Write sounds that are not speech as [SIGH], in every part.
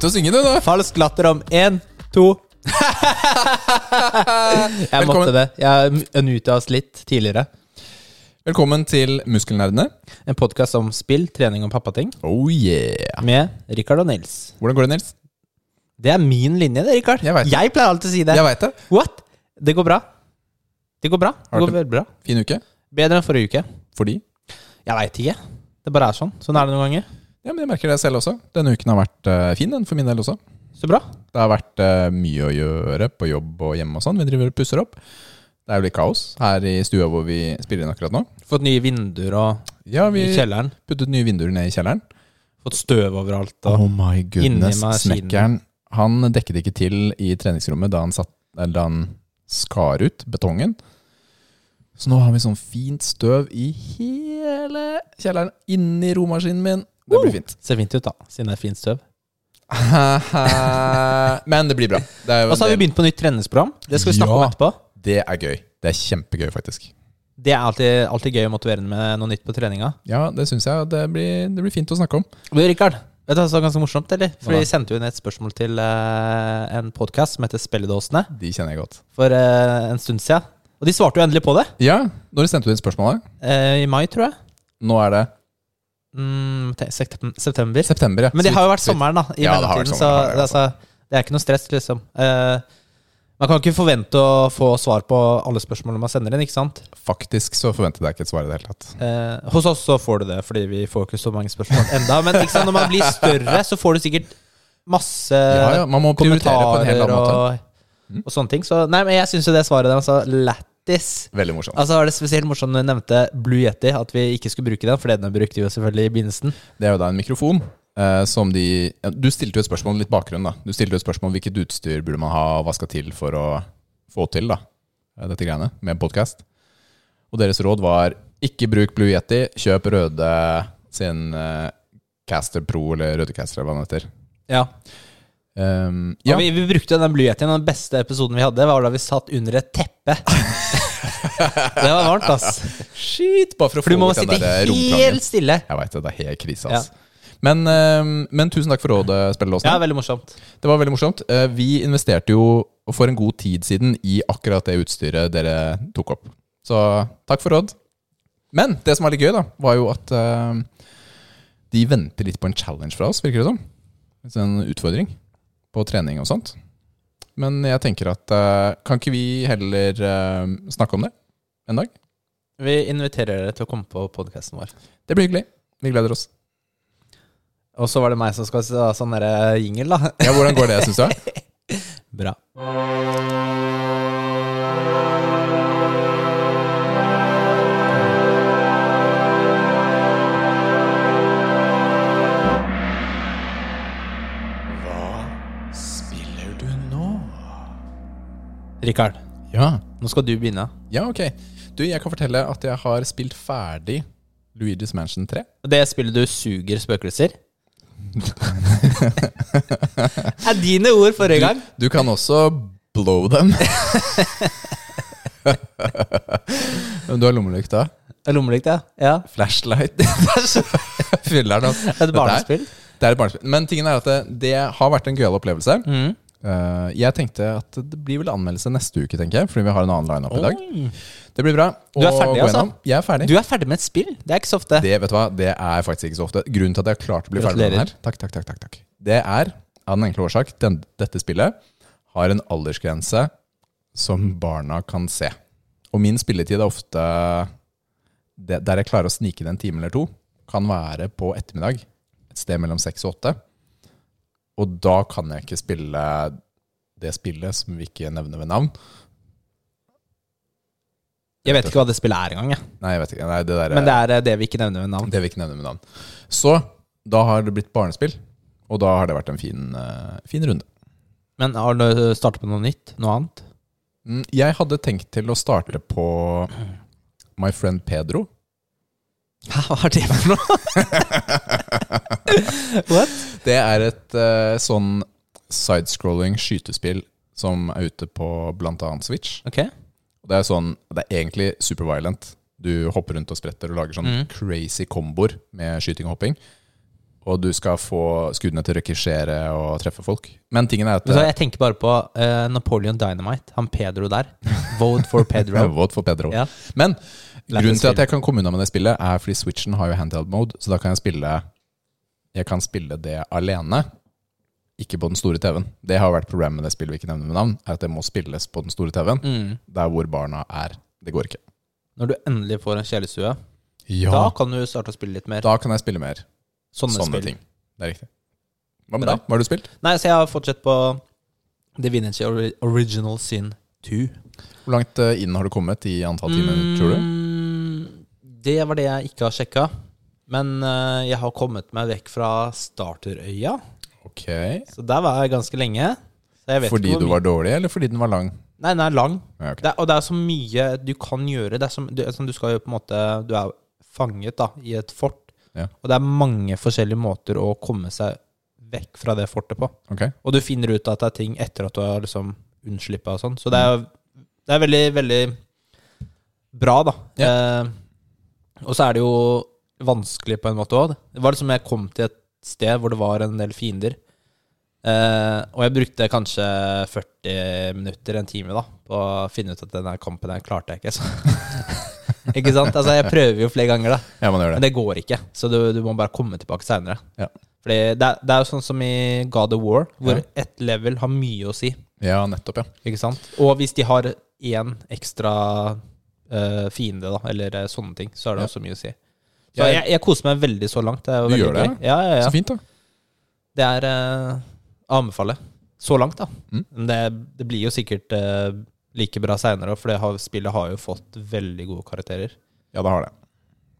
Begynte å synge, du, nå. Falsk latter om én, to [LAUGHS] Jeg Velkommen. måtte det. Jeg unmuta oss litt tidligere. Velkommen til Muskelnerdene. En podkast om spill, trening og pappating Oh yeah. med Rikard og Nils. Hvordan går det, Nils? Det er min linje, det, Rikard. Jeg vet det. Pleier alltid å si det. Jeg veit det. What? Det går bra. Det går bra. Det går du- veldig bra. Fin uke. Bedre enn forrige uke. Fordi Jeg veit ikke. Det bare er sånn. Sånn er det noen ganger. Ja, men jeg merker det selv også. Denne uken har vært uh, fin, den, for min del også. Så bra. Det har vært uh, mye å gjøre på jobb og hjemme og sånn. Vi driver og pusser opp. Det er jo litt kaos her i stua hvor vi spiller inn akkurat nå. Fått nye vinduer og Ja, i vi kjelleren. puttet nye vinduer ned i kjelleren. Fått støv overalt. Og Oh my goodness. Snekkeren han dekket ikke til i treningsrommet da han, satt, eller da han skar ut betongen. Så nå har vi sånn fint støv i hele kjelleren. Inni romaskinen min. Det blir fint. Ser fint ut, da, siden det er fint støv. [LAUGHS] Men det blir bra. Det er, jo Og så har vi begynt på nytt treningsprogram. Det skal vi snakke Ja. om etterpå. det er gøy. Det er kjempegøy, faktisk. Det er alltid, alltid gøy og motiverende med noe nytt på treninga. Ja, det syns jeg. Det blir, det blir fint å snakke om. Du, Rikard, vet du hva som er ganske morsomt, eller? For Hva da? Vi sendte jo inn et spørsmål til eh, en podkast som heter Spelledåsene, De kjenner jeg godt. for eh, en stund siden. Og de svarte jo endelig på det. Ja, når sendte du inn spørsmålet? eh, I mai, tror jeg. Nå er det Mm, september. september, ja. Men det har jo vært sommeren, da. I Ja, mellomtiden, så det, altså, det er ikke noe stress, liksom. Uh, man kan ikke forvente å få svar på alle spørsmålene man sender inn, ikke sant? Faktisk så forventet jeg ikke et svar i det hele tatt. Eh, hos oss så får du det, fordi vi får ikke så mange spørsmål enda. Men sant, når man blir større, så får du sikkert masse Ja, ja, Man må prioritere på en helt kommentarer annen måte. og, og sånne ting. Så nei, men jeg syns jo det svaret der altså så lættis. Veldig morsomt. Altså var det spesielt morsomt når du nevnte Blue Yeti, at vi ikke skulle bruke den, for den brukte vi jo selvfølgelig i begynnelsen. Det er jo da en mikrofon eh, som de Du stilte jo et spørsmål litt bakgrunn, da. Du stilte jo et spørsmål hvilket utstyr burde man ha, og hva skal til for å få til da eh, dette greiene med podkast. Og deres råd var ikke bruk Blue Yeti, kjøp Røde sin eh, Caster Pro, eller Rødecaster, eller hva den heter. Ja. Um, Ja. ja, vi, vi brukte den Blue Yetien, den beste episoden vi hadde, var da vi satt under et teppe. [LAUGHS] det var varmt, ass. shit! Bare for å For du få må ut den sitte der romklangen. helt stille. Jeg veit det, det er helt krise, ass. Men, eh, men tusen takk for rådet, spillelåsen. Ja, veldig morsomt. Det var veldig morsomt. Eh, Vi investerte jo for en god tid siden i akkurat det utstyret dere tok opp. Så takk for råd. Men det som var litt gøy, da, var jo at eh, de venter litt på en challenge fra oss, virker det som. En utfordring på trening og sånt. Men jeg tenker at eh, kan ikke vi heller eh, snakke om det en dag? Vi inviterer dere til å komme på podkasten vår. Det blir hyggelig. Vi gleder oss. Og så var det meg som skal ha sånn derre jingle, da. Ja, Hvordan går det, syns du? [LAUGHS] Bra. Rikard, Ja. nå skal du begynne. Ja, ok. Du, jeg kan fortelle at jeg har spilt ferdig Luigi's Mansion 3. Det spillet du suger spøkelser. [LAUGHS] er dine ord forrige gang. Du kan også blow them. [LAUGHS] Du har lommelykt da? Lommelykt, ja. ja. Flashlight. [LAUGHS] Fylleren, opp. Et barnespill. Det er et barnespill. Men tingen er at det, det har vært en gøyal opplevelse. Mm. Eh, jeg tenkte at det blir vel anmeldelse neste uke, tenker jeg. Fordi vi har en annen lineup i dag. Det blir bra. Du er ferdig, altså? Jeg er ferdig. Du er ferdig med et spill. Det er ikke så ofte. Det vet du hva, det er faktisk ikke så ofte. Grunnen til at jeg har klart å bli ferdig med den her, takk, takk, takk, takk. det er av den enkle årsak den, dette spillet har en aldersgrense som barna kan se. Og min spilletid er ofte det, der jeg klarer å snike inn en time eller to, kan være på ettermiddag. Et sted mellom seks og åtte. Og da kan jeg ikke spille det spillet som vi ikke nevner ved navn. Jeg vet ikke hva det spillet er engang. jeg. Nei, jeg vet ikke. Nei, det der, Men det er eh, det vi ikke nevner ved navn. Det vi ikke nevner med navn. Så da har det blitt barnespill, og da har det vært en fin, eh, fin runde. Men har du startet på noe nytt? Noe annet? Mm, Jeg hadde tenkt til å starte på My Friend Pedro. Hæ, [LAUGHS] Hva er det for noe? [LAUGHS] What? Det er et uh, sånn sidescrolling skytespill som er ute på bl.a. Switch. Okay. Det er sånn, det er egentlig superviolent. Du hopper rundt og spretter og lager sånn Mm. crazy komboer med skyting og hopping. og du skal få skuddene til å rekisjere og treffe folk. Men tingen er at Så jeg tenker bare på uh, Napoleon Dynamite. Han Pedro der. Vote for Pedro. [LAUGHS] Vote for Pedro. Ja. Men grunnen til at jeg kan komme unna med det spillet, er fordi Switchen har jo handheld mode, så da kan jeg spille Jeg kan spille det alene, ikke på den store TV-en. Det har vært problemet med det spillet vi ikke nevner med navn, er at det må spilles på den store TV-en, Mm. der hvor barna er. Det går ikke. Når du endelig får en kjælestue, Ja, da kan du starte å spille litt mer. da kan jeg spille mer Sånne, sånne, ting. Det er riktig. Hva med deg? Hva har du spilt? Nei, så jeg har fortsatt på Divinity Ori- Original Sin 2. Hvor langt eh, inn har du kommet i antall timer, tror du? Mm, Det var det jeg ikke har sjekka. Men uh, jeg har kommet meg vekk fra starterøya. Ok. Så der var jeg ganske lenge. Så jeg vet Fordi du var dårlig, eller fordi den var lang? Nei, den er lang. Ja, ok. Det og det er så mye du kan gjøre. Det er som, du, som du skal jo på en måte Du er fanget da i et fort. Ja. Og det er mange forskjellige måter å komme seg vekk fra det fortet på. Ok. Og du finner ut at det er ting etter at du har liksom unnslippa og sånn. Så det er, det er veldig, veldig bra, da. Eh, og så er det jo vanskelig på en måte òg. Det var liksom jeg kom til et sted hvor det var en del fiender. Eh, og jeg brukte kanskje 40 minutter, en time, da på å finne ut at denne kampen her klarte jeg ikke. [LAUGHS] Ikke sant? Altså, jeg prøver jo flere ganger, da. Ja, gjør Men det. det går ikke. Så du, du må bare komme tilbake seinere. Ja. Fordi det, det er jo sånn som i God of War, hvor Ja. ett level har mye å si. Ja, nettopp, ja. Ikke sant? Og hvis de har én ekstra uh, fiende, da, eller eh, sånne ting, så har det Ja. også mye å si. Så Jeg- jeg, koser meg veldig så langt. Det er Du veldig gjør det, gøy. Ja, ja, ja. Så fint, da. Det er eh, å anbefale. Så langt, da. Mm. Men det, det blir jo sikkert eh, like bra seinere, for det har, spillet har jo fått veldig gode karakterer. Ja, det har det.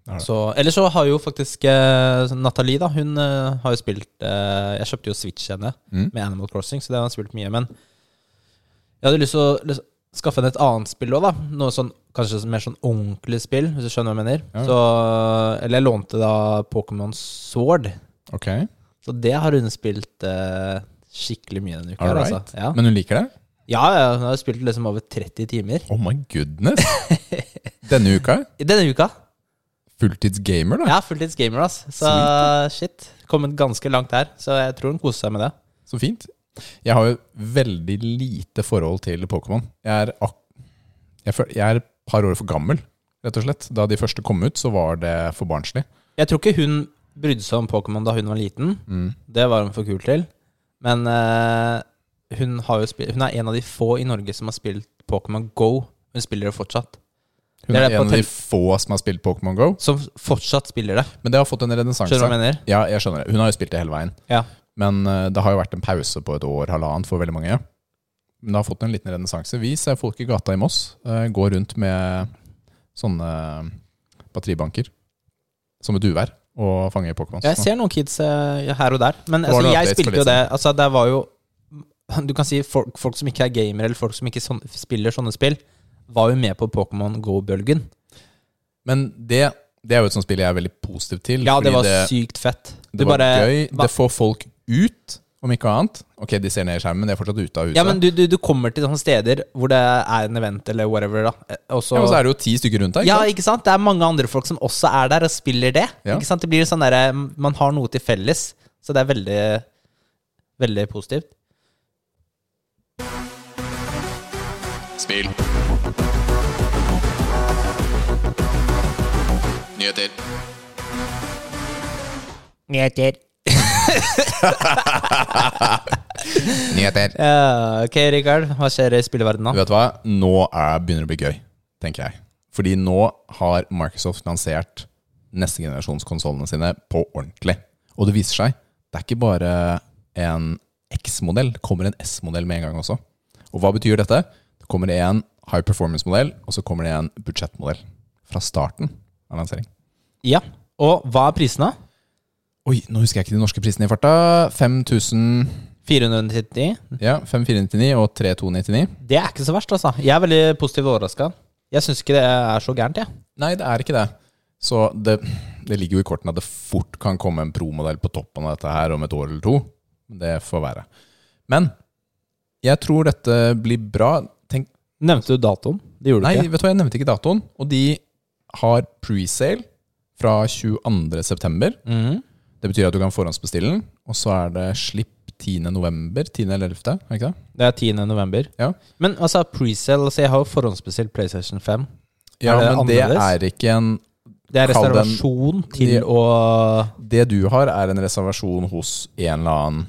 Det har det. Så, har jo faktisk eh, Nathalie, da, hun eh, har jo spilt eh, Jeg kjøpte jo Switch henne Mm. med Animal Crossing, så det har hun spilt mye. Men jeg hadde lyst til å skaffe henne et annet spill òg, da. Noe sånn, kanskje mer sånn ordentlig spill, hvis du skjønner hva jeg mener. Ja. Så, eller jeg lånte da Pokémon Sword. Ok, Så det har hun spilt eh, skikkelig mye denne uka. her. Altså. Ja. Men hun liker det? ja, ja, hun har spilt liksom over 30 timer. Oh my goodness! [LAUGHS] Denne uka? Denne uka. Fulltidsgamer, da? Ja, fulltidsgamer, ass. Så shit. Kommet ganske langt her. Så jeg tror hun koser seg med det. Så fint. Jeg har jo veldig lite forhold til Pokémon. Jeg jeg, jeg er et par år for gammel, rett og slett. Da de første kom ut, så var det for barnslig. Jeg tror ikke hun brydde seg om Pokémon da hun var liten. Mm. Det var hun for kul til. Men uh, hun, har jo spilt, hun er en av de få i Norge som har spilt Pokémon Go. Hun spiller det fortsatt. Hun er er, en av de få som har spilt Pokémon Go. Som fortsatt spiller det. Men det har fått en renessanse. Ja, jeg skjønner det. Hun har jo spilt det hele veien. Ja. Men eh, det har jo vært en pause på et år, halvannet, for veldig mange. Men det har fått en liten renessanse. Vi ser folk i gata i Moss eh, gå rundt med sånne batteribanker som et uvær og fange Pokémons. Jeg ser noen kids eh, her og der. Men altså, jeg spilte jo det Altså, det var jo Du kan si folk, folk som ikke er gamere, eller folk som ikke sånn, spiller sånne spill, var jo med på Pokémon Go-bølgen. Men det, det er jo et sånt spill jeg er veldig positiv til. Ja, det var sykt fett. det Du var bare- gøy. Det får folk ut, om ikke annet. Ok, de ser ned i skjermen, men de er fortsatt ute av huset. Ja, men du, du, du kommer til sånne steder hvor det er en event eller whatever, da. Også, Ja, men så er det jo ti stykker rundt deg. Ja, Ikke sant? ikke sant? Det er mange andre folk som også er der og spiller det. Ja. Ikke sant? Det blir sånn derre Man har noe til felles. Så det er veldig Veldig positivt. Spill. Nyheter. Nyheter. [LAUGHS] Nyheter. Ja, ok, Rikard. Hva skjer i spilleverdenen Du nå? vet hva? Nå er, begynner det å bli gøy, tenker jeg. Fordi nå har Microsoft lansert neste generasjons konsollene sine på ordentlig. Og det viser seg, det er ikke bare en X-modell, det kommer en S-modell med en gang også. Og hva betyr dette? Det kommer en high performance-modell, og så kommer det en budsjettmodell. Fra starten av lansering. Ja. Og hva er prisene? Oi, nå husker jeg ikke de norske prisene i farta. 5000 499? Ja, 5499 og 3299. Det er ikke så verst, altså. Jeg er veldig positivt overraska. Jeg syns ikke det er så gærent, jeg. Nei, det er ikke det. Så det, det ligger jo i kortene at det fort kan komme en pro-modell på toppen av dette her om et år eller to. Det får være. Men jeg tror dette blir bra. Tenk, Nevnte du datoen? Det gjorde nei, du ikke. vet du hva, jeg nevnte ikke datoen. Og de har presale fra 22. september. Det betyr at du kan forhåndsbestille den, og så er det slipp 10. november. 10. eller 11., er ikke det? Det er 10. november. Ja. Men altså, presale altså, Jeg har jo forhåndsbestilt PlayStation 5. Ja, det men det er ikke en Det er reservasjon den- til de- å Det du har, er en reservasjon hos en eller annen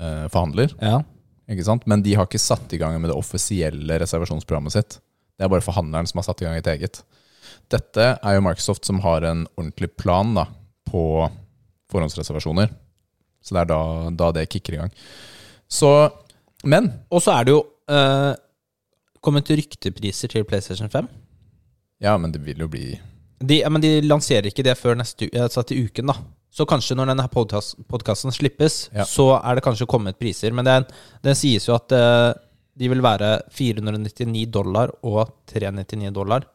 uh, forhandler. Ja. Ikke sant? Men de har ikke satt i gang med det offisielle reservasjonsprogrammet sitt. Det er bare forhandleren som har satt i gang et eget. Dette er jo Microsoft som har en ordentlig plan da, på forhåndsreservasjoner. Så det er da, da det kicker i gang. Så Men Og så er det jo eh, kommet ryktepriser til PlayStation 5. Ja, men det vil jo bli De, ja, men de lanserer ikke det før neste altså til uken, da. Så kanskje når denne podkasten slippes, Ja. så er det kanskje kommet priser. Men den, den sies jo at eh, de vil være 499 dollar og 399 dollar.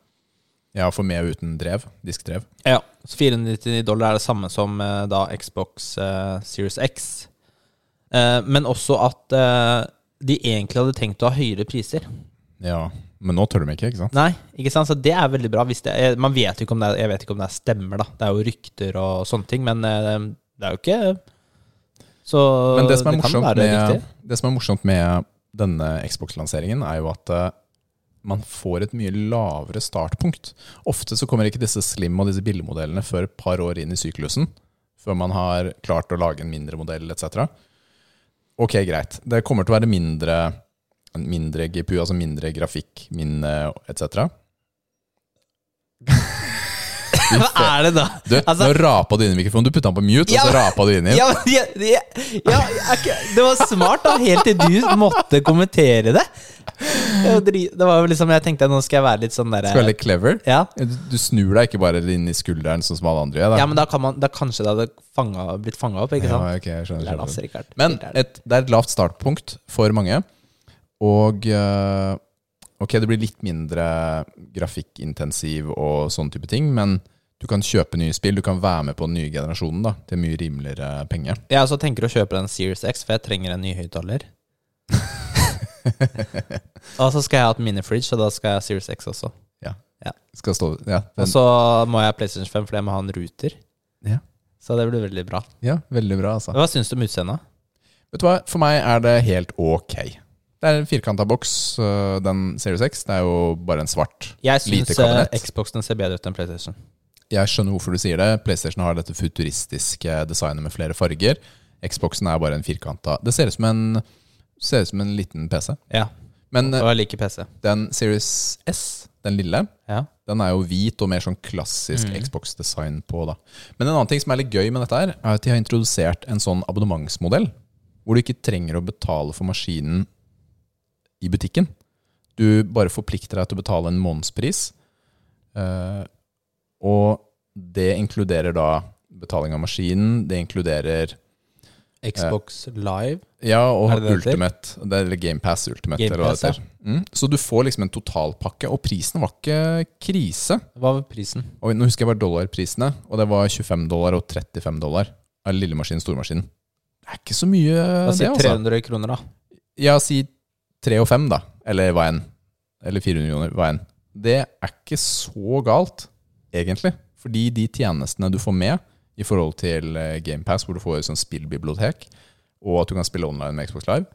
Ja, for med og uten drev. Diskdrev. Ja, så 499 dollar er det samme som eh, da Xbox uh, Series X. Uh, men også at uh, de egentlig hadde tenkt å ha høyere priser. Ja, men nå tør de ikke, ikke sant? Nei, ikke sant? Så det er veldig bra. Hvis det er, man vet ikke om det jeg vet ikke om det er stemmer, da. Det er jo rykter og sånne ting, men det er jo ikke Så Men det som er, kan være med, riktig. det som er morsomt med denne Xbox-lanseringen, er jo at man får et mye lavere startpunkt. Ofte så kommer ikke disse slim og disse billigmodellene før et par år inn i syklusen. Før man har klart å lage en mindre modell etc. Ok, greit. Det kommer til å være mindre, mindre GPU, altså mindre grafikk, minne etc. [LAUGHS] Hva er det da? Du, Altså- nå rapa du inn i mikrofonen. Du putta den på mute, Ja, og så rapa du inn i den. Ja, ja, jeg- jeg- ja, er det var smart, da, helt til du måtte kommentere det. Det var jo liksom, Jeg tenkte nå skal jeg være litt sånn derre Skal være litt clever. ja. Du, du snur deg ikke bare inn i skulderen sånn som alle andre gjør. ja, men da kan man da kanskje det hadde fanget, blitt fanga opp, ikke sant? Ja, ok, jeg skjønner, Lær skjønner. Men et, det er et lavt startpunkt for mange. Og eh, ok, det blir litt mindre grafikkintensiv og sånn type ting, men du kan kjøpe nye spill. Du kan være med på den nye generasjonen da, til mye rimeligere penger. Jeg også tenker å kjøpe den Series X, for jeg trenger en ny høyttaler. [LAUGHS] og så skal jeg ha et minifridge, og da skal jeg ha Series X også. Skal stå, ja, Og så må jeg ha PlayStation 5, for jeg må ha en ruter. Ja. Så det blir veldig bra. ja, veldig bra, altså. Hva syns du om utseendet? Vet du hva, for meg er det helt ok. Det er en firkanta boks, den Series X. Det er jo bare en svart. Jeg Lite syns kabinett. Xboxen ser bedre ut enn PlayStation. Jeg skjønner hvorfor du sier det. PlayStation har dette futuristiske designet med flere farger. Xboxen er bare en firkanta Det ser ut som en, ser ut som en liten PC. Ja, Men og jeg liker PC. den Series S, den lille, Ja. den er jo hvit og mer sånn klassisk Mm. Xbox-design på. da Men en annen ting som er litt gøy med dette, her er at de har introdusert en sånn abonnementsmodell. Hvor du ikke trenger å betale for maskinen i butikken. Du bare forplikter deg til å betale en månedspris. Eh, og det inkluderer da betaling av maskinen. Det inkluderer Xbox Live. ja, og det? Ultimate. Det er eller GamePass Ultimate. Game Pass, heter. Mm. Så du får liksom en totalpakke, og prisen var ikke krise. Hva var prisen? Og nå husker jeg bare dollarprisene, og det var 25 dollar og 35 dollar. Av lille stormaskinen. stormaskin. Det er ikke så mye, Hva sier altså. 300 kroner, da? Ja, si 3 og 5, da. Eller hva enn. Eller 400 kroner, hva enn. Det er ikke så galt, egentlig. Fordi de tjenestene du får med i forhold til GamePass, hvor du får et sånt spillbibliotek, og at du kan spille online med Xbox Live,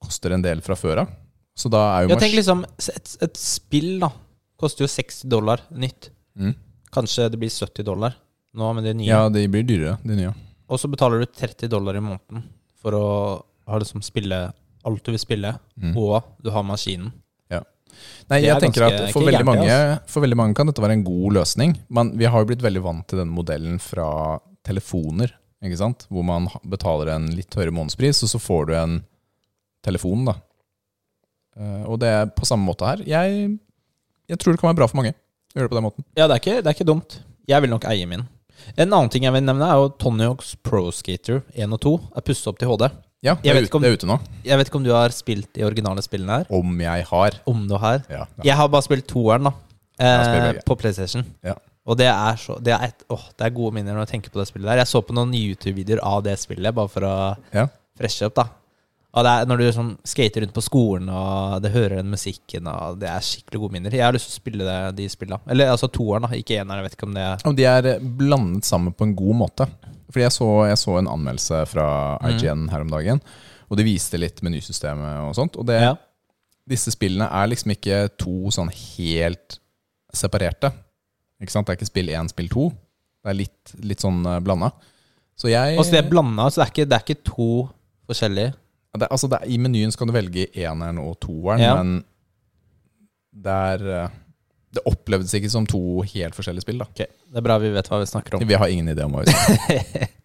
koster en del fra før av. Så da er jo Jeg tenker liksom et, et spill, da, koster jo 60 dollar nytt. mm. Kanskje det blir 70 dollar nå med det nye. Ja, de blir dyrere, de nye. Og så betaler du 30 dollar i måneden for å ha liksom spille alt du vil spille, Mm. og du har maskinen. Nei, jeg er tenker at for veldig, mange, for veldig mange kan dette være en god løsning. Men vi har jo blitt veldig vant til denne modellen fra telefoner, ikke sant? Hvor man betaler en litt høyere månedspris, og så får du en telefon, da. Eh, Og det er på samme måte her. Jeg, jeg tror det kan være bra for mange å gjøre det på den måten. Ja, det er, ikke, det er ikke dumt. Jeg vil nok eie min. En annen ting jeg vil nevne, er jo Tony Hawks Pro Skater 1 og 2 er pusset opp til HD. Ja, det er, ute, om- det er ute nå. Jeg vet ikke om du har spilt de originale spillene her? Om jeg har. Om du har? Ja, ja. Jeg har bare spilt toeren, da. Eh, på PlayStation. Ja. Og det er så Det er, et, åh, det er gode minner når jeg tenker på det spillet der. Jeg så på noen YouTube-videoer av det spillet, bare for å Ja. freshe opp, da. Er når du sånn skater rundt på skolen, og det hører den musikken, og det er skikkelig gode minner. Jeg har lyst til å spille det, de spillene. Eller altså toeren, da, ikke eneren. Jeg vet ikke om det er Om de er blandet sammen på en god måte. Fordi jeg så, jeg så en anmeldelse fra IGN her om dagen, og de viste litt menysystemet og sånt. Og det, Ja. disse spillene er liksom ikke to sånn helt separerte. Ikke sant? Det er ikke spill én, spill to. Det er litt, litt sånn blanda. Så jeg Og så det er blanda, så det er ikke, det er ikke to forskjellige. det, altså det, I menyen skal du velge eneren og toeren, Ja. men det er eh, Det opplevdes ikke som to helt forskjellige spill. da Ok, Det er bra vi vet hva vi snakker om. Vi har ingen idé om hva vi snakker om.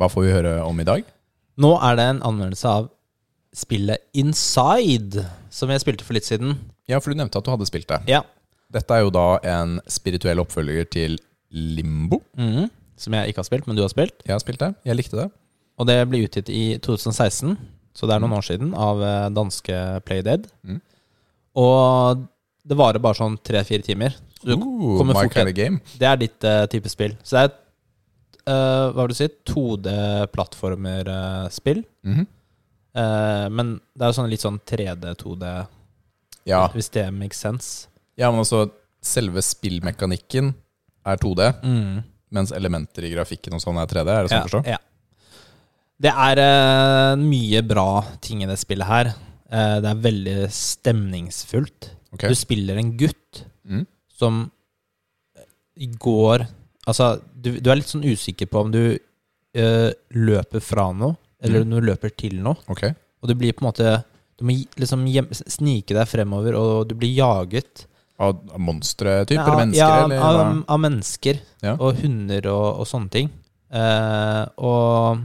Hva får vi høre om i dag? Nå er det en anmeldelse av spillet Inside, som jeg spilte for litt siden. Ja, for du nevnte at du hadde spilt det. Ja. Dette er jo da en spirituell oppfølger til Limbo. Mhm. Som jeg ikke har spilt, men du har spilt. Jeg har spilt det. Jeg likte det. Og det ble utgitt i 2016, så det er noen år siden, av eh, danske Playdead. Mm. Og det varer bare sånn tre-fire timer. Så Uh, my kind of game. Det er ditt uh, type spill. Så det er et uh, hva vil du si 2D-plattformerspill. Mhm. Eh, men det er jo sånn litt sånn 3D-2D, Ja. hvis det makes sense. ja, men altså selve spillmekanikken er 2D, Mm. mens elementer i grafikken og sånn er 3D. Er det sånn å forstå? Ja. Det er uh, mye bra ting i det spillet her. Uh, det er veldig stemningsfullt. Okay. Du spiller en gutt Mm. som går Altså, du, du er litt sånn usikker på om du løper fra noe, eller Mm. du løper til noe. Okay. Og du blir på en måte Du må liksom snike deg fremover, og du blir jaget. Av monstre type, Ja, eller mennesker? ja, eller, av, av mennesker. Ja. Og hunder og, og sånne ting. Uh, og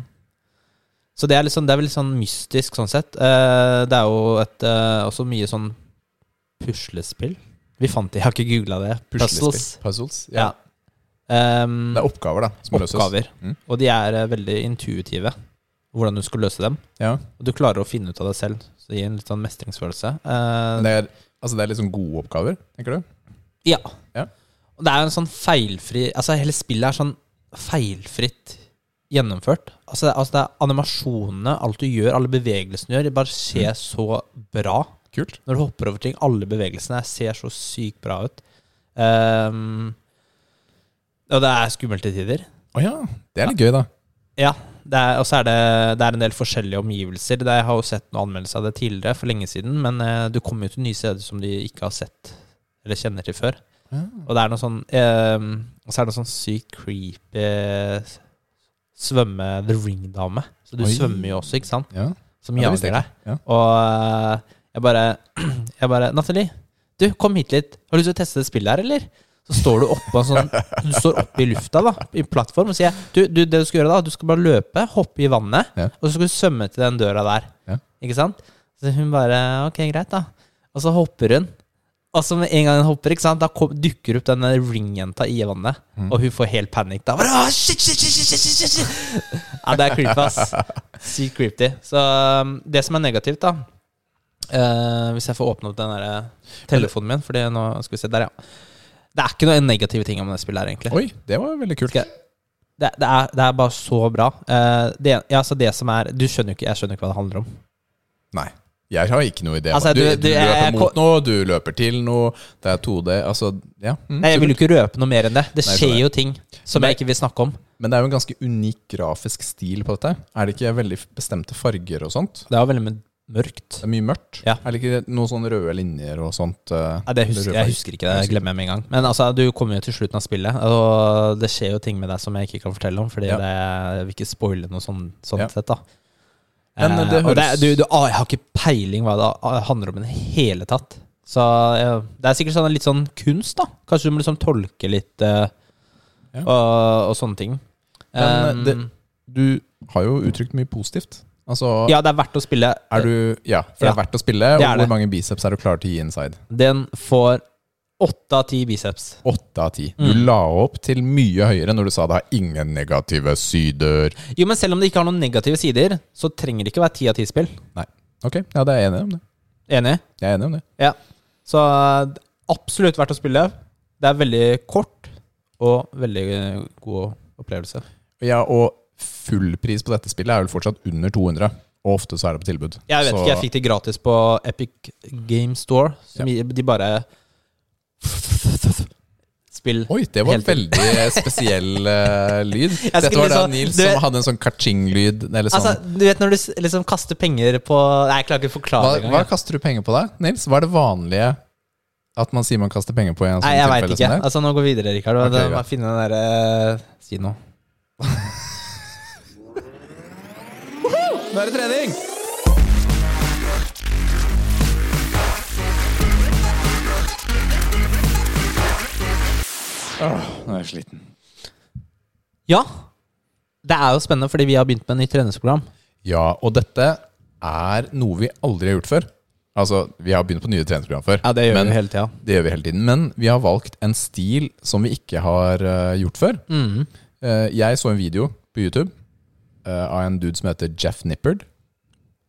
Så det er, sånn, det er vel litt sånn mystisk sånn sett. Uh, det er jo et, uh, også mye sånn puslespill. Vi fant det, jeg har ikke googla det. Puzzles. Puzzles. Ja. Ja. Um, Det er oppgaver, da. Som oppgaver. løses. Mm. Og de er veldig intuitive. Hvordan du skal løse dem. Ja. Og du klarer å finne ut av det selv. Så det gir en litt sånn mestringsfølelse. Eh, det er, altså det er litt sånn gode oppgaver, tenker du? Ja. Ja. Og det er en sånn feilfri Altså hele spillet er sånn feilfritt gjennomført. Altså, det- altså det er animasjonene, alt du gjør, alle bevegelsene du gjør, det bare ser Mm. så bra. Kult. Når du hopper over ting, alle bevegelsene ser så sykt bra ut. Um, og det er skummelt til tider. Å ja. Det er litt gøy, da. Ja, og så er det, det er en del forskjellige omgivelser. Det, jeg har jo sett noen anmeldelser av det tidligere, for lenge siden, men eh, du kommer jo til nye steder som de ikke har sett eller kjenner til før. Og det er noe sånn eh, Og så er det noe sånn sykt creepy svømme The Ring-dame. Så du Oi. svømmer jo også, ikke sant? Ja. Som Ja, det visste jager jeg deg. Ja. Og eh, jeg bare [CLEARS THROAT] Jeg bare Nathalie, du, kom hit litt. Har du lyst til å teste det spillet her, eller? Så står du oppe, sånn Du står oppe i lufta, da, i plattform, og sier du, du, det du skal gjøre da, du skal bare løpe, hoppe i vannet, Ja. og så skal du svømme til den døra der. Ja. Ikke sant? Så hun bare Ok, greit, da. Og så hopper hun. Og så med en gang hun hopper, ikke sant, da kom, dukker opp denne ringjenta i vannet. Mm. Og hun får helt panikk. Da bare, shit, shit, shit, shit, shit, shit, shit. Ja, det er creepy, ass. Sykt creepy. Så um, det som er negativt, da uh, Hvis jeg får åpne opp den der eh, telefonen min, Fordi nå skal vi se der, ja. Det er ikke noen negative ting om det spillet her, egentlig. Oi, det var veldig kult. Skal Det, det, er, det er bare så bra. Eh, det, ja, altså det som er Du skjønner jo ikke Jeg skjønner ikke hva det handler om. Nei. Jeg har ikke noe idé. Altså, du, du- du, løper jeg- mot noe, du løper til noe. Det er 2D. Altså, ja. Mm, Nei, Jeg vil jo ikke røpe noe mer enn det. Det Nei, skjer jo ting som men, jeg ikke vil snakke om. Men det er jo en ganske unik grafisk stil på dette. Er det ikke veldig bestemte farger og sånt? Det er jo veldig mye mørkt. Det er mye mørkt. Ja. Er det ikke noen sånne røde linjer og sånt? eh, Nei, det husker, jeg husker ikke det. Jeg glemmer jeg med en gang. Men altså, du kommer jo til slutten av spillet, og det skjer jo ting med deg som jeg ikke kan fortelle om, fordi Ja. det, jeg vil ikke spoile noe sånn, sånt Ja. sett, da. Men Eh, det høres... det, du, du, ah, jeg har ikke peiling hva det handler om i det hele tatt. Så ja, det er sikkert sånn, litt sånn kunst, da. Kanskje du må liksom tolke litt uh, og, og sånne ting. Men, Um, det- Du har jo uttrykt mye positivt. Altså, ja, det er verdt å spille. du Ja, for Ja. det er verdt å spille. Og hvor det. mange biceps er du klar til å gi inside? Den får åtte av ti biceps. Åtte av ti. Du Mm. la opp til mye høyere når du sa det har ingen negative sider. Jo, men selv om det ikke har noen negative sider, så trenger det ikke være ti av ti spill. Nei. Ok, ja, det er jeg enig om det. Enig? Jeg er enig om det. Ja. Så eh, absolutt verdt å spille. Det er veldig kort og veldig god opplevelse. Ja, og fullpris på dette spillet er vel fortsatt under 200. Og ofte så er det på tilbud. Jeg vet så, ikke, jeg fikk det gratis på Epic Game Store. Som ja. de bare Spill Oi, det var en veldig spesiell uh, [LAUGHS] lyd. Dette var da liksom, Nils som hadde en sånn kaching-lyd. Altså, sånn. du vet når du liksom kaster penger på Nei, jeg klarer ikke å forklare det Hva kaster du penger på da, Nils? Hva er det vanlige at man sier man kaster penger på? i en sånn Nei, jeg veit ikke. Altså, nå går vi videre, Rikard. Okay, må finne den derre uh, Si noe. [LAUGHS] Nå er det trening! Åh, nå er jeg sliten. Ja. Det er jo spennende, fordi vi har begynt med et nytt treningsprogram. Ja, og dette er noe vi aldri har gjort før. Altså, Vi har begynt på nye treningsprogram før. Ja, Det gjør men, vi hele tiden. Det gjør vi hele tiden. Men vi har valgt en stil som vi ikke har uh, gjort før. Mm. Uh, jeg så en video på YouTube av en dude som heter Jeff Nippard.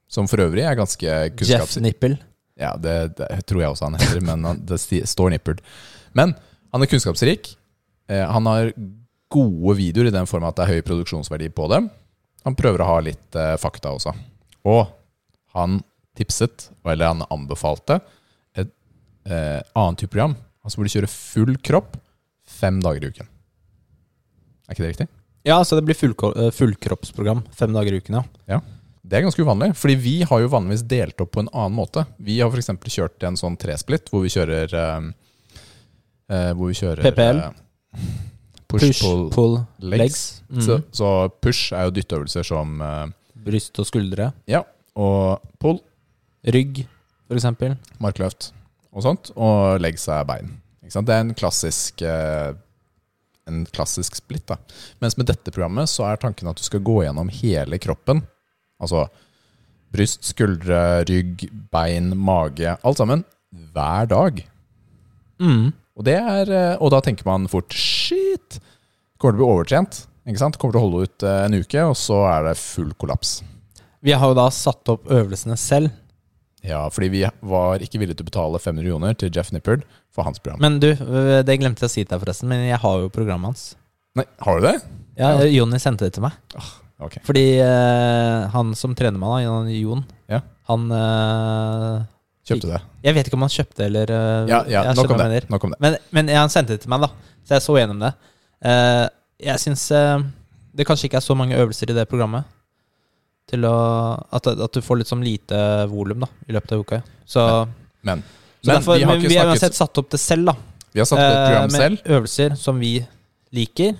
Som for øvrig er ganske kunnskapsrik. Jeff Nippel? Ja, det, det, tror jeg også han heter, men han, det står Nippard. Men han er kunnskapsrik. Eh, han har gode videoer i den form at det er høy produksjonsverdi på dem. Han prøver å ha litt eh, fakta også. Og han tipset, eller han anbefalte, et eh, annet type program. Altså hvor du kjører full kropp fem dager i uken. Er ikke det riktig? Ja, så det blir full, eh, fullkroppsprogram fem dager i uken, ja. ja. Det er ganske uvanlig, fordi vi har jo vanligvis delt opp på en annen måte. Vi har f.eks. kjørt en sånn tresplitt hvor vi kjører eh, Hvor vi kjører PPL. Uh, push, push, pull, pull legs. legs. Mm. Så, så, push er jo dytteøvelser som eh, Bryst og skuldre. Ja. Og pull Rygg, f.eks. Markløft og sånt. Og legs er bein. Det er en klassisk en klassisk split. da. Mens med dette programmet så er tanken at du skal gå gjennom hele kroppen Altså bryst, skuldre, rygg, bein, mage. Alt sammen. Hver dag. Mm. Og, det er, eh, og da tenker man fort shit! Kommer til å bli overtrent. Ikke sant? Kommer til å holde ut eh, en uke, og så er det full kollaps. Vi har jo da satt opp øvelsene selv. Ja, fordi vi var ikke villige til å betale 500 millioner til Jeff Nippard for hans program. Men du, eh, det glemte jeg å si til deg forresten, men jeg har jo programmet hans. Nei, Har du det? Ja, Jonny sendte det til meg. Oh, Okay. Fordi uh, han som trener meg, da, Jon, ja. han uh, Kjøpte det? Jeg vet ikke om han kjøpte eller Ja, ja nok, om det. nok, om det. Men, men ja, han sendte det til meg, da. Så jeg så gjennom det. jeg syns det kanskje ikke er så mange øvelser i det programmet til å At, at du får litt sånn lite volum i løpet av uka. Så, men, så derfor, vi har, vi har uansett satt opp det selv, da. Vi har satt opp et program med selv. øvelser som vi liker,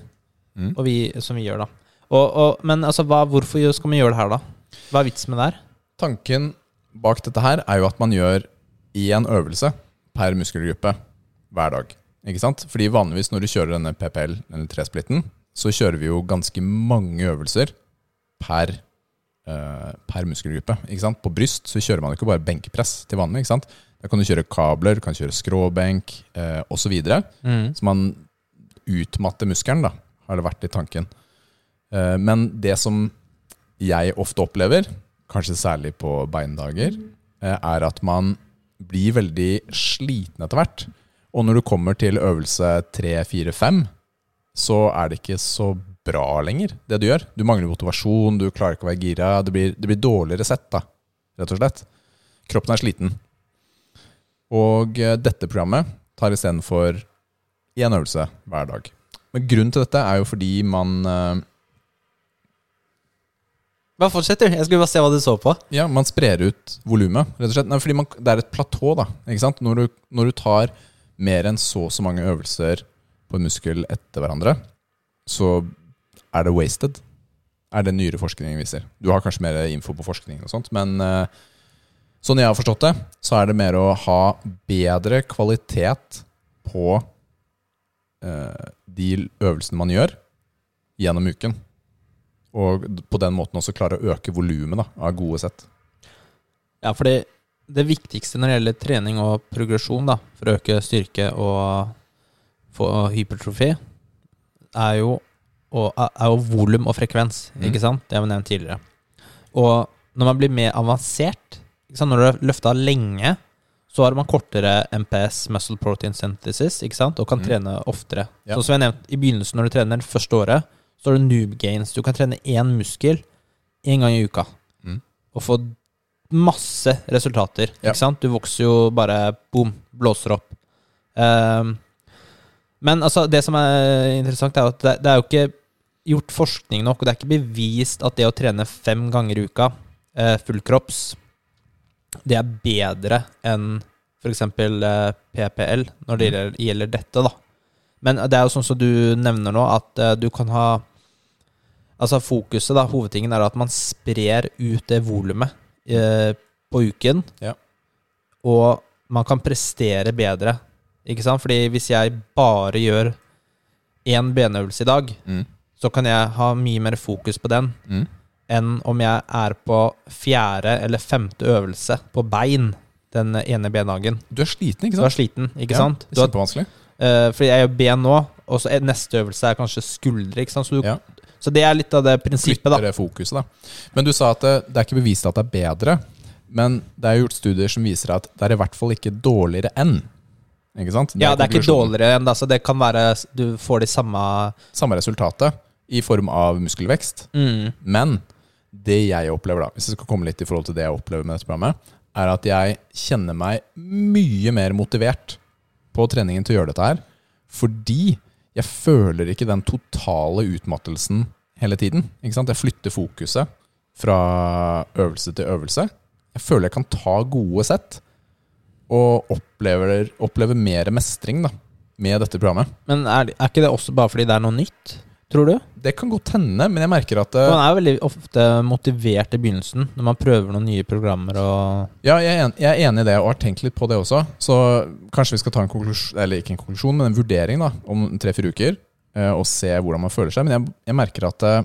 mm. og vi, som vi gjør, da. Og, og, men altså, hva, hvorfor skal man gjøre det her, da? Hva er vitsen med det her? Tanken bak dette her er jo at man gjør én øvelse per muskelgruppe hver dag. Ikke sant? Fordi vanligvis når du kjører denne PPL, eller tresplitten, så kjører vi jo ganske mange øvelser per, uh, per muskelgruppe. På bryst så kjører man ikke bare benkepress til vanlig. ikke sant? Da kan du kjøre kabler, kan kjøre skråbenk eh, osv. Så, mm. så man utmatter muskelen, da, har det vært i tanken. Eh, men det som jeg ofte opplever, kanskje særlig på beindager, eh, er at man blir veldig sliten etter hvert. Og når du kommer til øvelse 3, 4, 5, så er det ikke så bra lenger, det du gjør. Du mangler motivasjon, du klarer ikke å være gira. Det blir, det blir dårligere sett, da, rett og slett. Kroppen er sliten. Og eh, dette programmet tar istedenfor én øvelse hver dag. Men grunnen til dette er jo fordi man bare fortsett, du. Jeg skulle bare se hva du så på. Ja, Man sprer ut volumet, rett og slett. Nei, fordi man, det er et platå, da. Ikke sant? Når du, når du tar mer enn så og så mange øvelser på en muskel etter hverandre, så er det wasted. Er det nyere forskning viser. Du har kanskje mer info på forskning og sånt, men uh, sånn jeg har forstått det, så er det mer å ha bedre kvalitet på uh, de øvelsene man gjør, gjennom uken. Og på den måten også klare å øke volumet av gode sett. Ja, fordi det viktigste når det gjelder trening og progresjon da, for å øke styrke og få hypertrofi, er jo, er jo volum og frekvens. Mm. Ikke sant? Det har vi nevnt tidligere. Og når man blir mer avansert, når du har løfta lenge, så har man kortere MPS, muscle protein synthesis, ikke sant? og kan Mm. trene oftere. Ja. Så som jeg nevnte i begynnelsen, når du trener det første året, så har du noob gains. Du kan trene én muskel én gang i uka Mm. og få masse resultater. Ja. Ikke sant? Du vokser jo bare boom, blåser opp. Ehm, men altså, det som er interessant, er at det, det er jo ikke gjort forskning nok, og det er ikke bevist at det å trene fem ganger i uka, eh, fullkropps, det er bedre enn f.eks. Eh, PPL når det gjelder, gjelder dette, da. Men det er jo sånn som du nevner nå, at eh, du kan ha Altså fokuset, da, hovedtingen er at man sprer ut det volumet eh, på uken, Ja. og man kan prestere bedre, ikke sant? Fordi hvis jeg bare gjør én benøvelse i dag, Mm. så kan jeg ha mye mer fokus på den Mm. enn om jeg er på fjerde eller femte øvelse på bein den ene bendagen. Du er sliten, ikke sant? Du er sliten, ikke Ja, sant? Det Du kjempevanskelig. eh, fordi jeg gjør ben nå, og så neste øvelse er kanskje skuldre. Ikke sant? Så, du, Ja. så det er litt av det prinsippet, da. Flytter det fokuset, da. Men du sa at det, det er ikke bevist at det er bedre. Men det er gjort studier som viser at det er i hvert fall ikke dårligere enn. Ikke sant? Ja, det er ikke dårligere enn det. Så det kan være Du får de samme Samme resultatet i form av muskelvekst. mm, Men det jeg opplever, da, hvis jeg skal komme litt i forhold til det jeg opplever med dette programmet, er at jeg kjenner meg mye mer motivert på treningen til å gjøre dette her. Fordi jeg føler ikke den totale utmattelsen hele tiden. Ikke sant? Jeg flytter fokuset fra øvelse til øvelse. Jeg føler jeg kan ta gode sett, og opplever, opplever mer mestring da, med dette programmet. Men er, er ikke det også bare fordi det er noe nytt? Tror du? Det kan godt hende, men jeg merker at eh, Man er veldig ofte motivert i begynnelsen når man prøver noen nye programmer og Ja, jeg er, en, jeg er enig i det, og har tenkt litt på det også. Så kanskje vi skal ta en konklusjon, eller ikke en konklusjon, men en vurdering da, om tre-fire uker, eh, og se hvordan man føler seg. Men jeg, jeg merker at eh,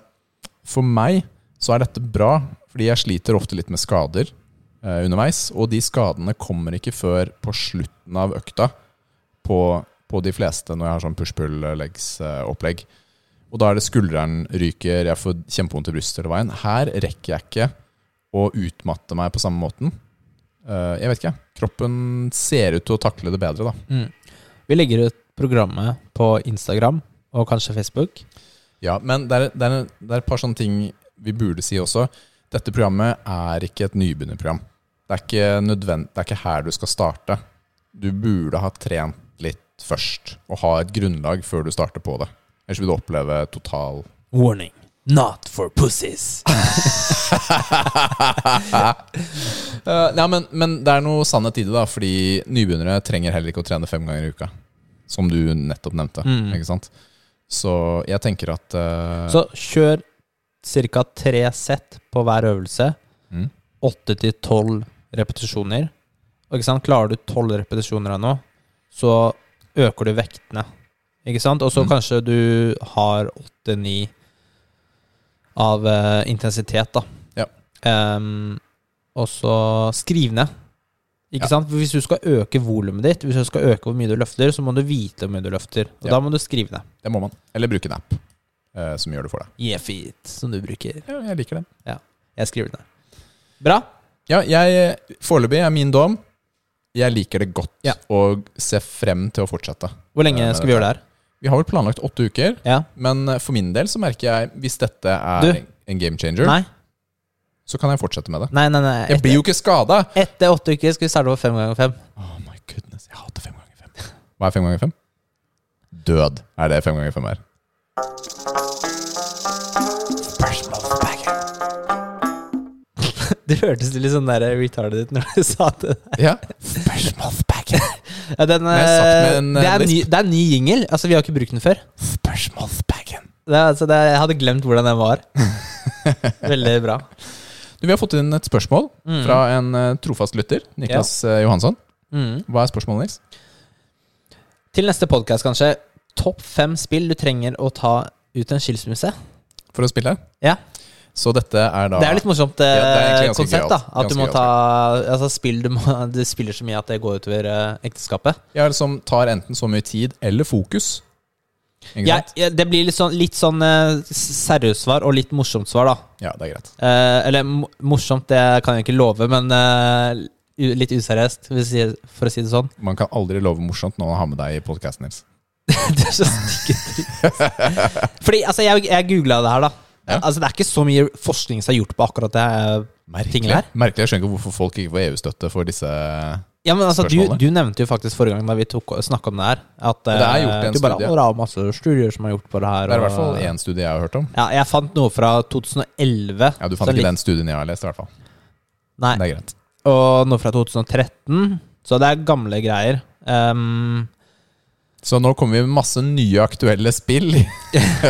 for meg så er dette bra, fordi jeg sliter ofte litt med skader eh, underveis, og de skadene kommer ikke før på slutten av økta på, på de fleste når jeg har sånn push-pull-legs-opplegg. Og da er det skulderen ryker, jeg får kjempevondt i brystet hele veien. Her rekker jeg ikke å utmatte meg på samme måten. Eh, jeg vet ikke. Kroppen ser ut til å takle det bedre, da. mm. Vi legger ut programmet på Instagram og kanskje Facebook. Ja, men det er, det, er, det er et par sånne ting vi burde si også. Dette programmet er ikke et nybegynnerprogram. Det er ikke nødvend, det er ikke her du skal starte. Du burde ha trent litt først, og ha et grunnlag før du starter på det. Ellers vil du oppleve total Warning. Not for pussies. [LAUGHS] [LAUGHS] uh, ja, men, men det er noe sannhet i det, da. Fordi nybegynnere trenger heller ikke å trene fem ganger i uka. Som du nettopp nevnte. Mm. Ikke sant? Så jeg tenker at uh, Så kjør ca. tre sett på hver øvelse. mm, Åtte til tolv repetisjoner. Og ikke sant? Klarer du tolv repetisjoner av noe, så øker du vektene. Ikke sant? Og så Mm. kanskje du har åtte-ni av uh, intensitet, da. Ja. Um, og så skriv ned. Ikke Ja. sant? For Hvis du skal øke volumet ditt, Hvis du skal øke hvor mye du løfter, så må du vite hvor mye du løfter. Og Ja. da må du skrive ned. Det må man. Eller bruke en app uh, som gjør det for deg. Yefit, som du bruker. Ja, jeg liker det. Jeg skriver den ned. Bra. Ja, jeg Foreløpig er min dom Jeg liker det godt Ja. og ser frem til å fortsette. Hvor lenge Eh, skal vi gjøre det her? Vi har vel planlagt åtte uker, Ja. men eh, for min del så merker jeg hvis dette er Du. en game changer, Nei, så kan jeg fortsette med det. nei, nei. nei. Jeg blir jo ikke skada! Etter åtte uker skal vi starte på fem ganger fem. Oh my goodness, jeg hater fem ganger fem. Hva er fem ganger fem? Død er det fem ganger fem er. [LAUGHS] Det hørtes litt sånn der retarded ut når du sa det. Ja. Ja, den, Men jeg har sagt med eh, en, det, eh, er ny, det er en ny jingle. Altså, vi har ikke brukt den før. Spørsmålsbagen. Det, er- altså, jeg hadde glemt hvordan den var. [LAUGHS] Veldig bra. Du, Vi har fått inn et spørsmål Mm. fra en eh, trofast lytter, Niklas ja. Johansson. Mm. Hva er spørsmålet, Nils? Til neste podkast, kanskje. Topp fem spill du trenger å ta ut en skilsmisse. For å spille? Ja. Så dette er da Det er litt morsomt Ja, er eh, konsept. da. At du må ta altså, spill du må, [LAUGHS] Du spiller så mye at det går utover eh, ekteskapet. Ja, som tar enten så mye tid eller fokus. Ja, ja, det blir litt sånn, litt sånn eh, seriøst svar og litt morsomt svar, da. Ja, det er greit. Eh, eller morsomt, det kan jeg ikke love, men eh, litt useriøst, for å si det sånn. [LAUGHS] Man kan aldri love morsomt når man har med deg i podkasten, Nils. det er så. [LAUGHS] Fordi, altså, jeg, jeg googla det her, da. Ja. Altså, det er ikke så mye forskning som er gjort på akkurat det. Merkelig. Her? Merkelig. Jeg skjønner ikke hvorfor folk ikke får EU-støtte for disse Ja, men altså, du, du nevnte jo faktisk forrige gang da vi snakka om det her, at det er eh, gjort en du bare, studie. «Å, er masse studier som er gjort på det her. Det er i hvert fall én studie jeg har hørt om. Ja, jeg fant noe fra 2011. Ja, Du fant ikke litt- den studien jeg har lest, i hvert fall. Nei, Det er greit. og noe fra 2013. Så det er gamle greier. Um, Så nå kommer vi med masse nye aktuelle spill.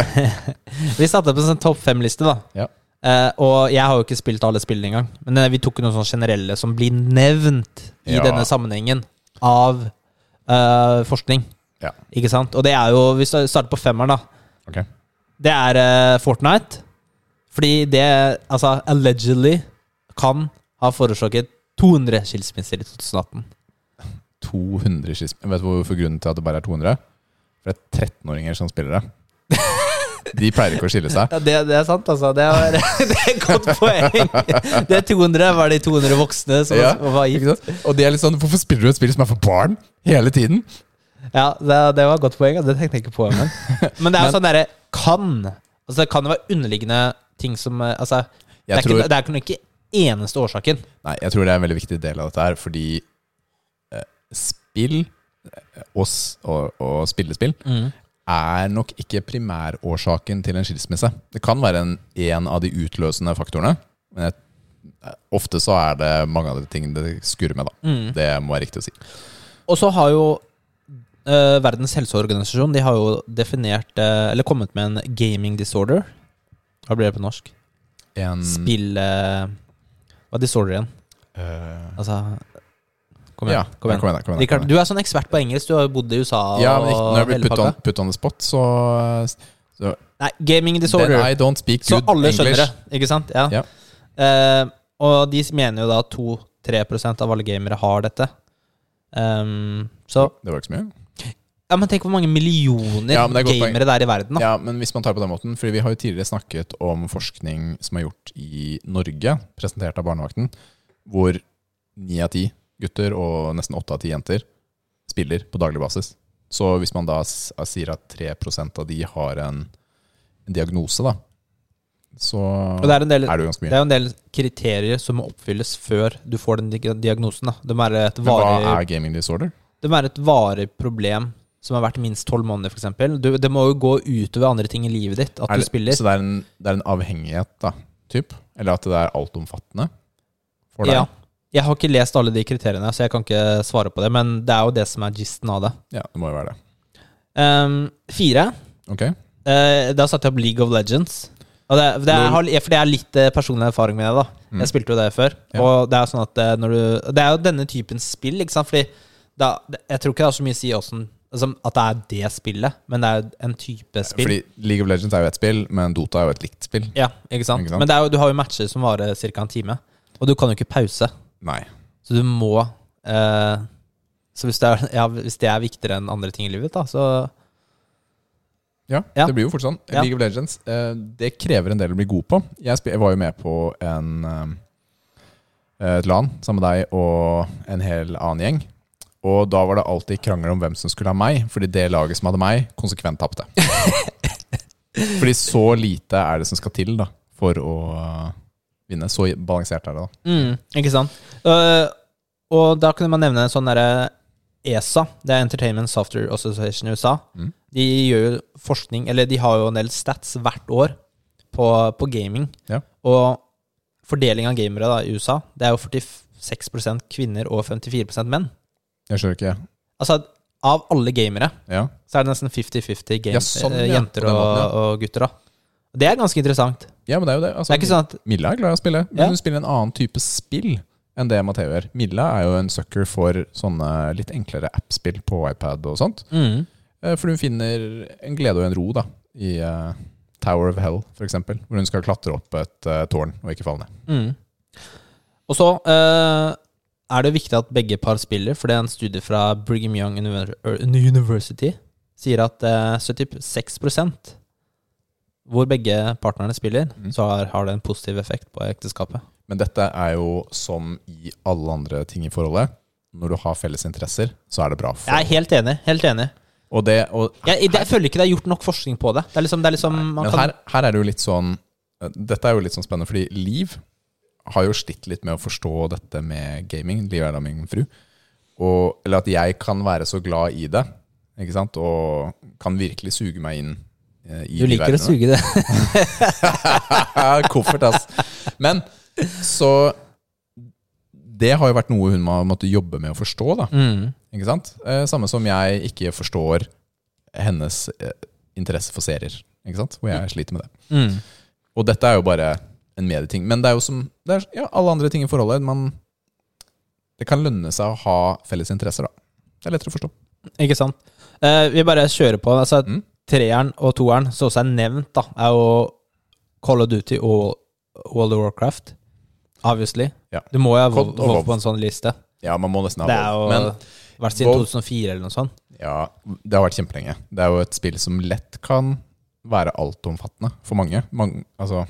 [LAUGHS] vi satte opp en sånn topp fem-liste, da. Ja. Uh, og jeg har jo ikke spilt alle spillene engang. Men eh, vi tok noen sånne generelle som blir nevnt i Ja. denne sammenhengen av uh, forskning. Ja. Ikke sant? Og det er jo Vi starter på femmeren, da. Okay. Det er uh, Fortnite. Fordi det altså allegedly kan ha forårsaket 200 skilsmisser i 2018. 200 skilsmisser. Vet du hvorfor grunnen til at det bare er 200? For det er 13-åringer som spiller det. [LAUGHS] De pleier ikke å skille seg. Ja, det, det er sant, altså. Det er, [LAUGHS] det er et godt poeng. Det er 200 var de 200 voksne som Ja, var gift. Og de er litt sånn Hvorfor spiller du et spill som er for barn hele tiden? Ja, det, det var et godt poeng. Det tenkte jeg ikke på engang. [LAUGHS] Men det er jo sånn derre kan. Altså, det kan jo være underliggende ting som eh, Altså, det er, tror, ikke, det er ikke eneste årsaken. nei, jeg tror det er en veldig viktig del av dette her, fordi spill og, og, og spillespill er nok ikke primærårsaken til en skilsmisse. Det kan være en, en av de utløsende faktorene, men jeg, ofte så er det mange av de tingene det skurrer med. da. Mm. Det må være riktig å si. Og så har jo eh, Verdens helseorganisasjon De har jo definert eh, Eller kommet med en gaming disorder. Hva blir det på norsk? En, Spill eh, Hva er disorder igjen? Uh, Altså Kom igjen. ja, kom igjen. Kom igjen, kom igjen, Richard, du er sånn ekspert på engelsk. Du har bodd i USA Ja, men ikke, når jeg blir put put on the spot, så, så Nei, gaming Then disorder. I don't speak good Så alle English. skjønner det, ikke sant? Ja. Ja. Uh, og de mener jo da 2-3% av alle gamere har dette. Um, så Det var ikke så mye. Ja, men tenk hvor mange millioner Ja, det er et gamere det er i verden, da. Ja, men hvis man tar på den måten Fordi vi har jo tidligere snakket om forskning som er gjort i Norge, presentert av Barnevakten, hvor ni av ti gutter og nesten åtte av ti jenter spiller på daglig basis. Så hvis man da sier at 3% av de har en, en diagnose, da, så det er, del, er det jo ganske mye. det er jo en del kriterier som må oppfylles før du får den diagnosen. må være et Men hva er gaming disorder? det må være et varig problem som har vært minst tolv måneder, f.eks. Det må jo gå utover andre ting i livet ditt at det, du spiller. Så det er en, det er en avhengighet, da? Typ? Eller at det er altomfattende? For deg? Ja. Jeg har ikke lest alle de kriteriene, så jeg kan ikke svare på det. Men det er jo det som er gisten av det. ja, det må jo være det. Um, fire. Ok. Uh, da satte jeg opp League of Legends. Og det, det, er, har- for det er litt eh, personlig erfaring med det. da Mm. Jeg spilte jo det før. Ja. Og det er sånn at eh, når du Det er jo denne typen spill, ikke sant? Fordi da, jeg tror ikke det har så mye å si åssen at det er det spillet, men det er en type spill. Fordi League of Legends er jo et spill, men Dota er jo et likt spill. ja, ikke sant? Ikke sant? Men det jo, du har jo matcher som varer ca. en time, og du kan jo ikke pause. Nei. Så du må eh, Så hvis det, er, [LAUGHS] ja, hvis det er viktigere enn andre ting i livet, da, så Ja, Ja. det blir jo fort sånn. Ja. League of Legends, eh, det krever en del å bli god på. Jeg, jeg var jo med på en eh, et LAN sammen med deg og en hel annen gjeng. Og da var det alltid krangel om hvem som skulle ha meg, fordi det laget som hadde meg, konsekvent tapte. [LAUGHS] fordi så lite er det som skal til da, for å vinne. Så balansert er det, da. mm, Ikke sant? Uh, og da kunne man nevne en sånn derre ESA, det er Entertainment Software Association i USA. Mm. De gjør jo forskning, eller de har jo en del stats hvert år på, på gaming. Ja. Og fordeling av gamere da, i USA, det er jo 46 kvinner og 54 menn. Jeg skjønner ikke. Altså, av alle gamere Ja. så er det nesten 50-50 Ja, sånn, eh, jenter og, og gutter. da Det er ganske interessant. Ja, men det er jo det. Altså, Det er ikke sånn at Milla er glad i å spille, men Ja. hun spiller en annen type spill enn det Matheo gjør. Milla er jo en sucker for sånne litt enklere app-spill på iPad og sånt. mm, Eh, For hun finner en glede og en ro da i uh, Tower of Hell, f.eks., hvor hun skal klatre opp et uh, tårn og ikke falle ned. mm. Og så uh, er det viktig at begge par spiller, for det er en studie fra Brigham Young er, University sier at eh, 76 hvor begge partnerne spiller, Mm. så har, har det en positiv effekt på ekteskapet. Men dette er jo som i alle andre ting i forholdet. Når du har felles interesser, så er det bra. For... Jeg er helt enig. Helt enig. Og det, og Jeg, jeg, føler ikke det er gjort nok forskning på det. Det er liksom, det er liksom man Men kan, her, her er det jo litt sånn Dette er jo litt sånn spennende, fordi Liv har jo slitt litt med å forstå dette med gaming. Liv er da min fru. Og, eller at jeg kan være så glad i det, ikke sant? og kan virkelig suge meg inn Du de liker å suge det. [LAUGHS] Koffert, ass. Men så Det har jo vært noe hun har måttet jobbe med å forstå, da. Mm. Ikke sant? Eh, samme som jeg ikke forstår hennes eh, interesse for serier. Ikke sant? Hvor jeg sliter med det. Mm. Og dette er jo bare en medieting. Men det er jo som er, ja, alle andre ting i forholdet. Man, det kan lønne seg å ha felles interesser, da. Det er lettere å forstå. Ikke sant? Uh, vi bare kjører på. Altså, Mm. Treeren og toeren, som også er nevnt, da, er jo Call of Duty og World of Warcraft. Obviously. Ja. Du må jo ha WoW. på en sånn liste. Ja, man må nesten ha Det er jo Men vært siden WoW- 2004 eller noe sånt. ja, det har vært kjempelenge. Det er jo et spill som lett kan være altomfattende for mange. mange altså,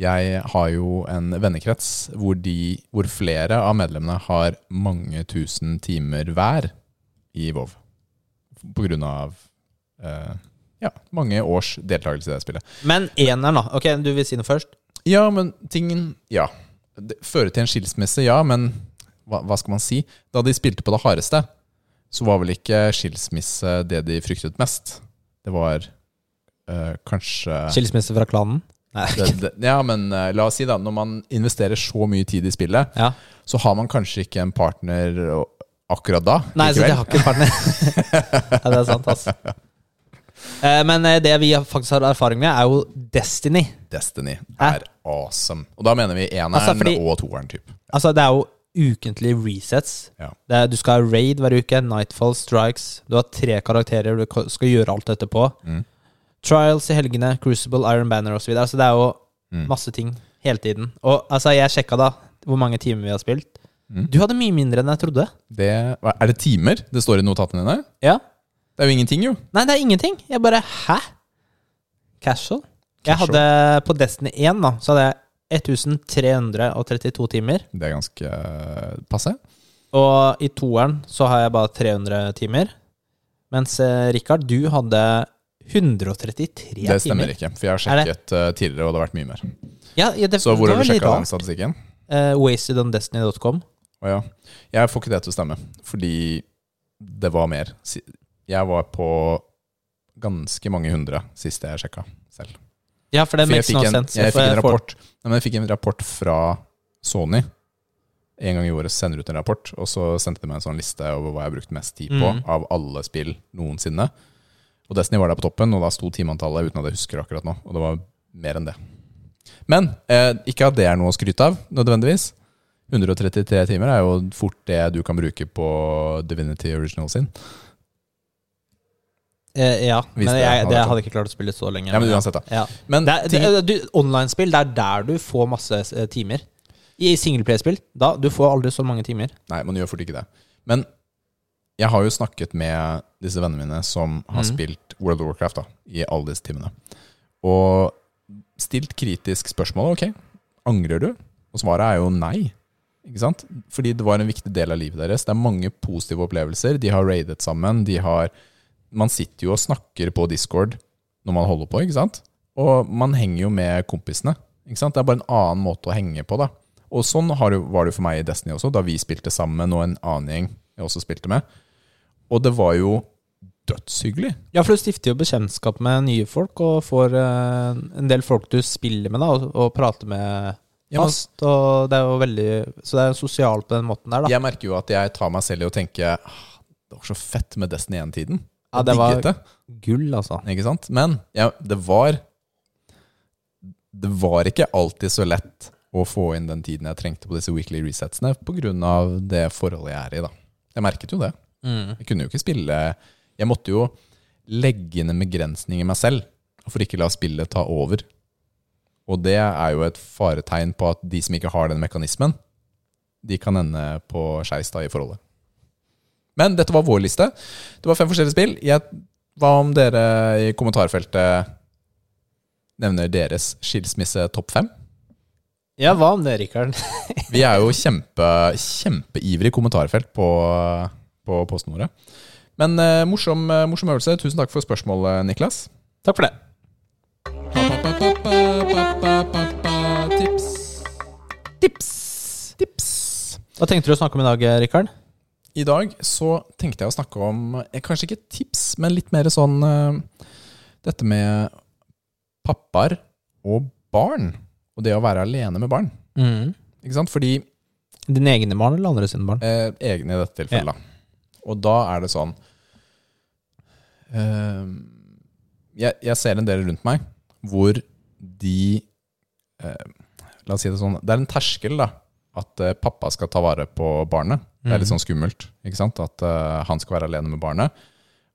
jeg har jo en vennekrets hvor, de, hvor flere av medlemmene har mange tusen timer hver i WoW. På grunn av ja, mange års deltakelse i det spillet. Men eneren, da. Ok, du vil si noe først? Ja, men tingen Ja. Det fører til en skilsmisse, ja, men hva, hva skal man si? Da de spilte på det hardeste, så var vel ikke skilsmisse det de fryktet mest. Det var eh, kanskje Skilsmisse fra klanen? Nei. det, det, Ja, men eh, la oss si, da. Når man investerer så mye tid i spillet, Ja. så har man kanskje ikke en partner akkurat da. Nei, så de har ikke partner. [LAUGHS] ja, det er sant, altså. Eh, Men eh, det vi faktisk har erfaring med, er jo Destiny. Destiny Hæ? er awesome. Og da mener vi eneren Altså, fordi- og toeren, typ. Altså, det er jo ukentlig resets. Ja. Det er, du skal ha raid hver uke, Nightfall, Strikes. Du har tre karakterer du skal gjøre alt dette på. Mm. Trials i helgene, Crucible, Iron Banner osv. Altså, det er jo Mm. masse ting hele tiden. Og altså, jeg sjekka da hvor mange timer vi har spilt. Mm. Du hadde mye mindre enn jeg trodde. Det, er det timer det står i notatene dine? Ja. Det er jo ingenting, jo. Nei, det er ingenting. Jeg bare Hæ? Casual? Jeg Casual. hadde På Destiny 1 da Så hadde jeg 1332 timer. Det er ganske eh, passe. Og i toeren så har jeg bare 300 timer. Mens eh, Rikard, du hadde 133 timer. Det stemmer timer. ikke, for jeg har sjekket uh, tidligere, og det har vært mye mer. Ja, ja, det, Så hvor det har du sjekka den statistikken? Uh, wastedondestiny.com. Å ja. Jeg får ikke det til å stemme, fordi det var mer. Jeg var på ganske mange hundre sist jeg sjekka selv. Ja, for det makes no sense. jeg fikk en rapport Nei, men jeg fikk en rapport fra Sony. En gang i året sender ut en rapport, og så sendte de meg en sånn liste over hva jeg har brukt mest tid på Mm. av alle spill noensinne. Og Destiny var der på toppen, og da sto timeantallet uten at jeg husker akkurat nå. Og det var mer enn det. Men eh, ikke at det er noe å skryte av, nødvendigvis. 133 timer er jo fort det du kan bruke på Divinity Original sin. Eh, ja, Hvis men det jeg, hadde det vært hadde ikke klart å spille så lenge. Ja, men uansett, da. Ja. Men Det er, ting- det, du, Online-spill, det er der du får masse eh, timer. I singleplayerspill, da du får aldri så mange timer. Nei, man gjør fort ikke det. Men jeg har jo snakket med disse vennene mine som har Mhm. spilt World of Warcraft da, i alle disse timene. Og stilt kritisk spørsmål. Ok, angrer du? Og svaret er jo nei. Ikke sant? Fordi det var en viktig del av livet deres. Det er mange positive opplevelser. De har raidet sammen. De har Man sitter jo og snakker på Discord når man holder på, ikke sant? Og man henger jo med kompisene. Ikke sant? Det er bare en annen måte å henge på, da. Og sånn det, var det for meg i Destiny også, da vi spilte sammen, og en annen gjeng jeg også spilte med. Og det var jo dødshyggelig. Ja, for du stifter jo bekjentskap med nye folk, og får eh, en del folk du spiller med, da, og, og prater med Ja, men- fast. Og det er jo veldig Så det er jo sosialt på den måten der, da. Jeg merker jo at jeg tar meg selv i å tenke «Ah, Det var så fett med Destiny 1-tiden. Ja, det var-. Gull, altså. Ikke sant? Men ja, det var Det var ikke alltid så lett å få inn den tiden jeg trengte på disse weekly resetsene pga. det forholdet jeg er i. da Jeg merket jo det. Mm. Jeg kunne jo ikke spille Jeg måtte jo legge inn en begrensning i meg selv for ikke la spillet ta over. Og det er jo et faretegn på at de som ikke har den mekanismen, de kan ende på skeis i forholdet. Men dette var vår liste. Det var fem forskjellige spill. Jeg, hva om dere i kommentarfeltet nevner deres skilsmisse topp fem? Ja, hva om det, Rikard? [LAUGHS] Vi er jo kjempe, kjempeivrig kommentarfelt på, på postene våre. Men eh, morsom, eh, morsom øvelse. Tusen takk for spørsmålet, Niklas. Takk for det. Tips. Tips. Tips. Hva tenkte du å snakke om i dag, Rikard? I dag så tenkte jeg å snakke om eh, kanskje ikke tips, men litt mer sånn eh, dette med pappaer og barn. Og det å være alene med barn. Mm. Ikke sant? Fordi Dine egne barn eller andre sine barn? eh, egne i dette tilfellet. Ja. Og da er det sånn eh, jeg, jeg ser en del rundt meg hvor de eh, La oss si det sånn Det er en terskel, da. At eh, pappa skal ta vare på barnet. Det er litt sånn skummelt. ikke sant? At uh, han skal være alene med barnet.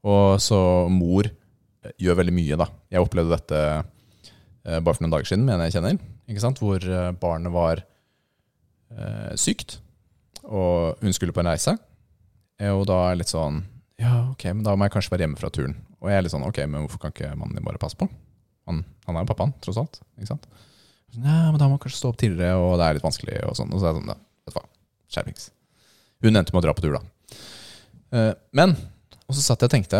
Og så mor eh, gjør veldig mye, da. Jeg opplevde dette uh, bare for noen dager siden med en jeg kjenner. ikke sant? Hvor uh, barnet var sykt, og hun skulle på en reise. Og da er litt sånn Ja, ok, men da må jeg kanskje være hjemme fra turen. Og jeg er litt sånn Ok, men hvorfor kan ikke mannen din bare passe på? Han, han er jo pappaen, tross alt. Ikke sant? Sånn, Ja, men da må man kanskje stå opp tidligere, og det er litt vanskelig, og sånn. Og så er det sånn, vet du hva, skjerpings. Hun endte med å dra på tur, da. Eh, Men Og så satt jeg og tenkte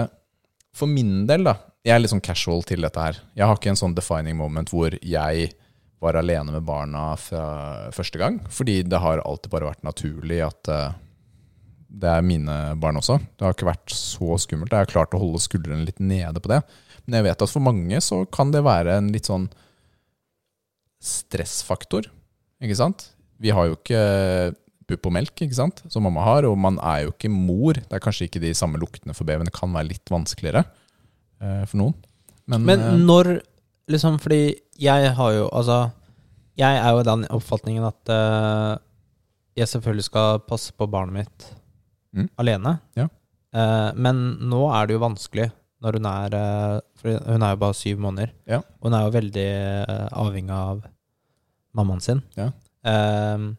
For min del, da Jeg er litt sånn casual til dette her. Jeg har ikke en sånn defining moment hvor jeg var alene med barna fra første gang. Fordi det har alltid bare vært naturlig at eh, det er mine barn også. Det har ikke vært så skummelt. Jeg har klart å holde skuldrene litt nede på det. Men jeg vet at for mange så kan det være en litt sånn stressfaktor. Ikke sant? Vi har jo ikke pupp og melk, ikke sant? som mamma har, og man er jo ikke mor. Det er kanskje ikke de samme luktene for babyen. Det kan være litt vanskeligere eh, for noen. Men, Men eh, når liksom Fordi jeg har jo Altså, jeg er jo i den oppfatningen at eh, jeg selvfølgelig skal passe på barnet mitt Mm. alene. Ja. Eh, men nå er det jo vanskelig når hun er eh, For hun er jo bare syv måneder. Ja. Og hun er jo veldig eh, avhengig av mammaen sin. Ja. Um,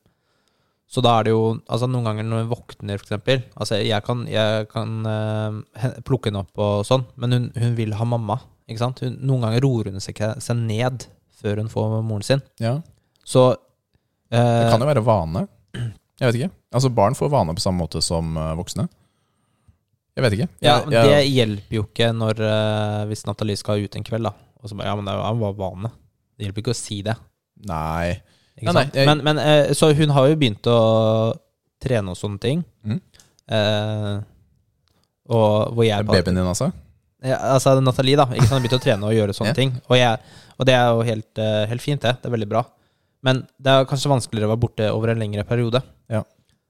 så da er det jo Altså Noen ganger når hun våkner, eksempel Altså jeg kan, jeg kan uh, plukke henne opp og sånn, men hun, hun vil ha mamma. Ikke sant? Hun, noen ganger roer hun seg, seg ned før hun får moren sin. ja, Så det eh, kan jo være vane. Jeg vet ikke. Altså Barn får vane på samme måte som eh, voksne. Jeg vet ikke. ja, men jeg- Det hjelper jo ikke når uh, hvis Nathalie skal ut en kveld, da. Og så bare Ja, men det er jo bare vane. Det hjelper ikke å si det. Nei. Ikke Nei, nei, sant? jeg- Men, men eh, så hun har jo begynt å trene og sånne ting. Mm. Eh, og hvor jeg Babyen din, altså? Ja, altså Nathalie, da. Ikke sant, har begynt å trene og gjøre sånne yeah. ting. Og, jeg, og det er jo helt, eh, helt fint, det. Det er veldig bra. Men det er kanskje vanskeligere å være borte over en lengre periode. Ja.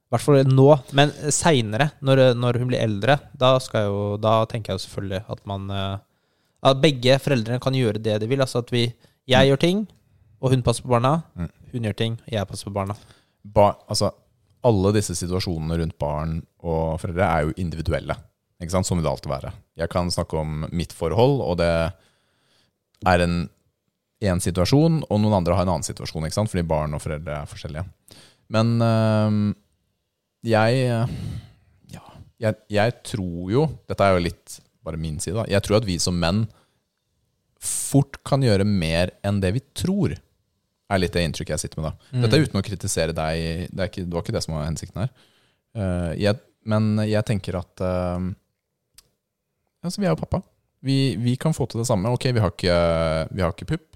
I hvert fall nå. Men seinere, når, når hun blir eldre, da, jo, da tenker jeg jo selvfølgelig at man eh, At begge foreldrene kan gjøre det de vil. Altså at vi Jeg gjør ting, og hun passer på barna. Mm. Hun gjør ting, og jeg passer på barna. ba, altså, alle disse situasjonene rundt barn og foreldre er jo individuelle. Ikke sant? Som vil det alltid være. Jeg kan snakke om mitt forhold, og det er en én situasjon, og noen andre har en annen situasjon, ikke sant? fordi barn og foreldre er forskjellige. Men øh, jeg Ja, jeg, jeg tror jo Dette er jo litt bare min side, da. Jeg tror at vi som menn fort kan gjøre mer enn det vi tror er litt det inntrykket jeg sitter med da. Mm. Dette er uten å kritisere deg, det, er ikke, det var ikke det som var hensikten her. Uh, jeg, men jeg tenker at uh, altså, vi er jo pappa. Vi, vi kan få til det samme. Ok, vi har ikke, vi har ikke pupp,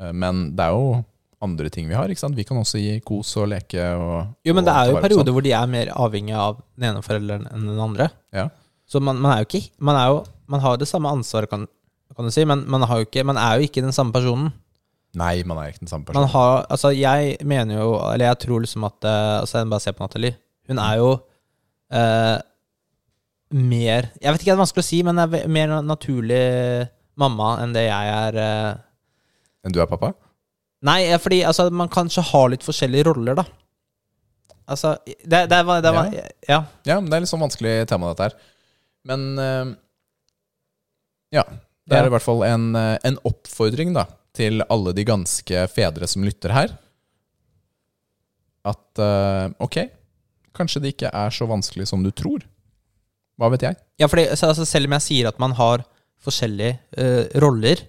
uh, men det er jo andre ting vi har. ikke sant? Vi kan også gi kos og leke. Og, Jo, men det er jo perioder hvor de er mer avhengig av den ene forelderen enn den andre. Ja. Så man, man er jo ikke Man er jo Man har det samme ansvaret, kan, kan du si, men man, har jo ikke, man er jo ikke den samme personen. Nei, man er ikke den samme Man personen. har Altså, jeg mener jo Eller jeg tror liksom at eh, Altså, jeg bare se på Nathalie. Hun er jo eh, mer Jeg vet ikke, det er vanskelig å si, men er mer naturlig mamma enn det jeg er. eh. Enn du er pappa? Nei, fordi altså, man kanskje har litt forskjellige roller, da. Altså, det, det, var, det var Ja. Ja, men det er litt sånn vanskelig tema, dette her. Men eh, ja. Det er Ja. i hvert fall en, eh, en oppfordring da, til alle de ganske fedre som lytter her. At uh, ok, kanskje det ikke er så vanskelig som du tror. Hva vet jeg? Ja, fordi altså, selv om jeg sier at man har forskjellige uh, roller,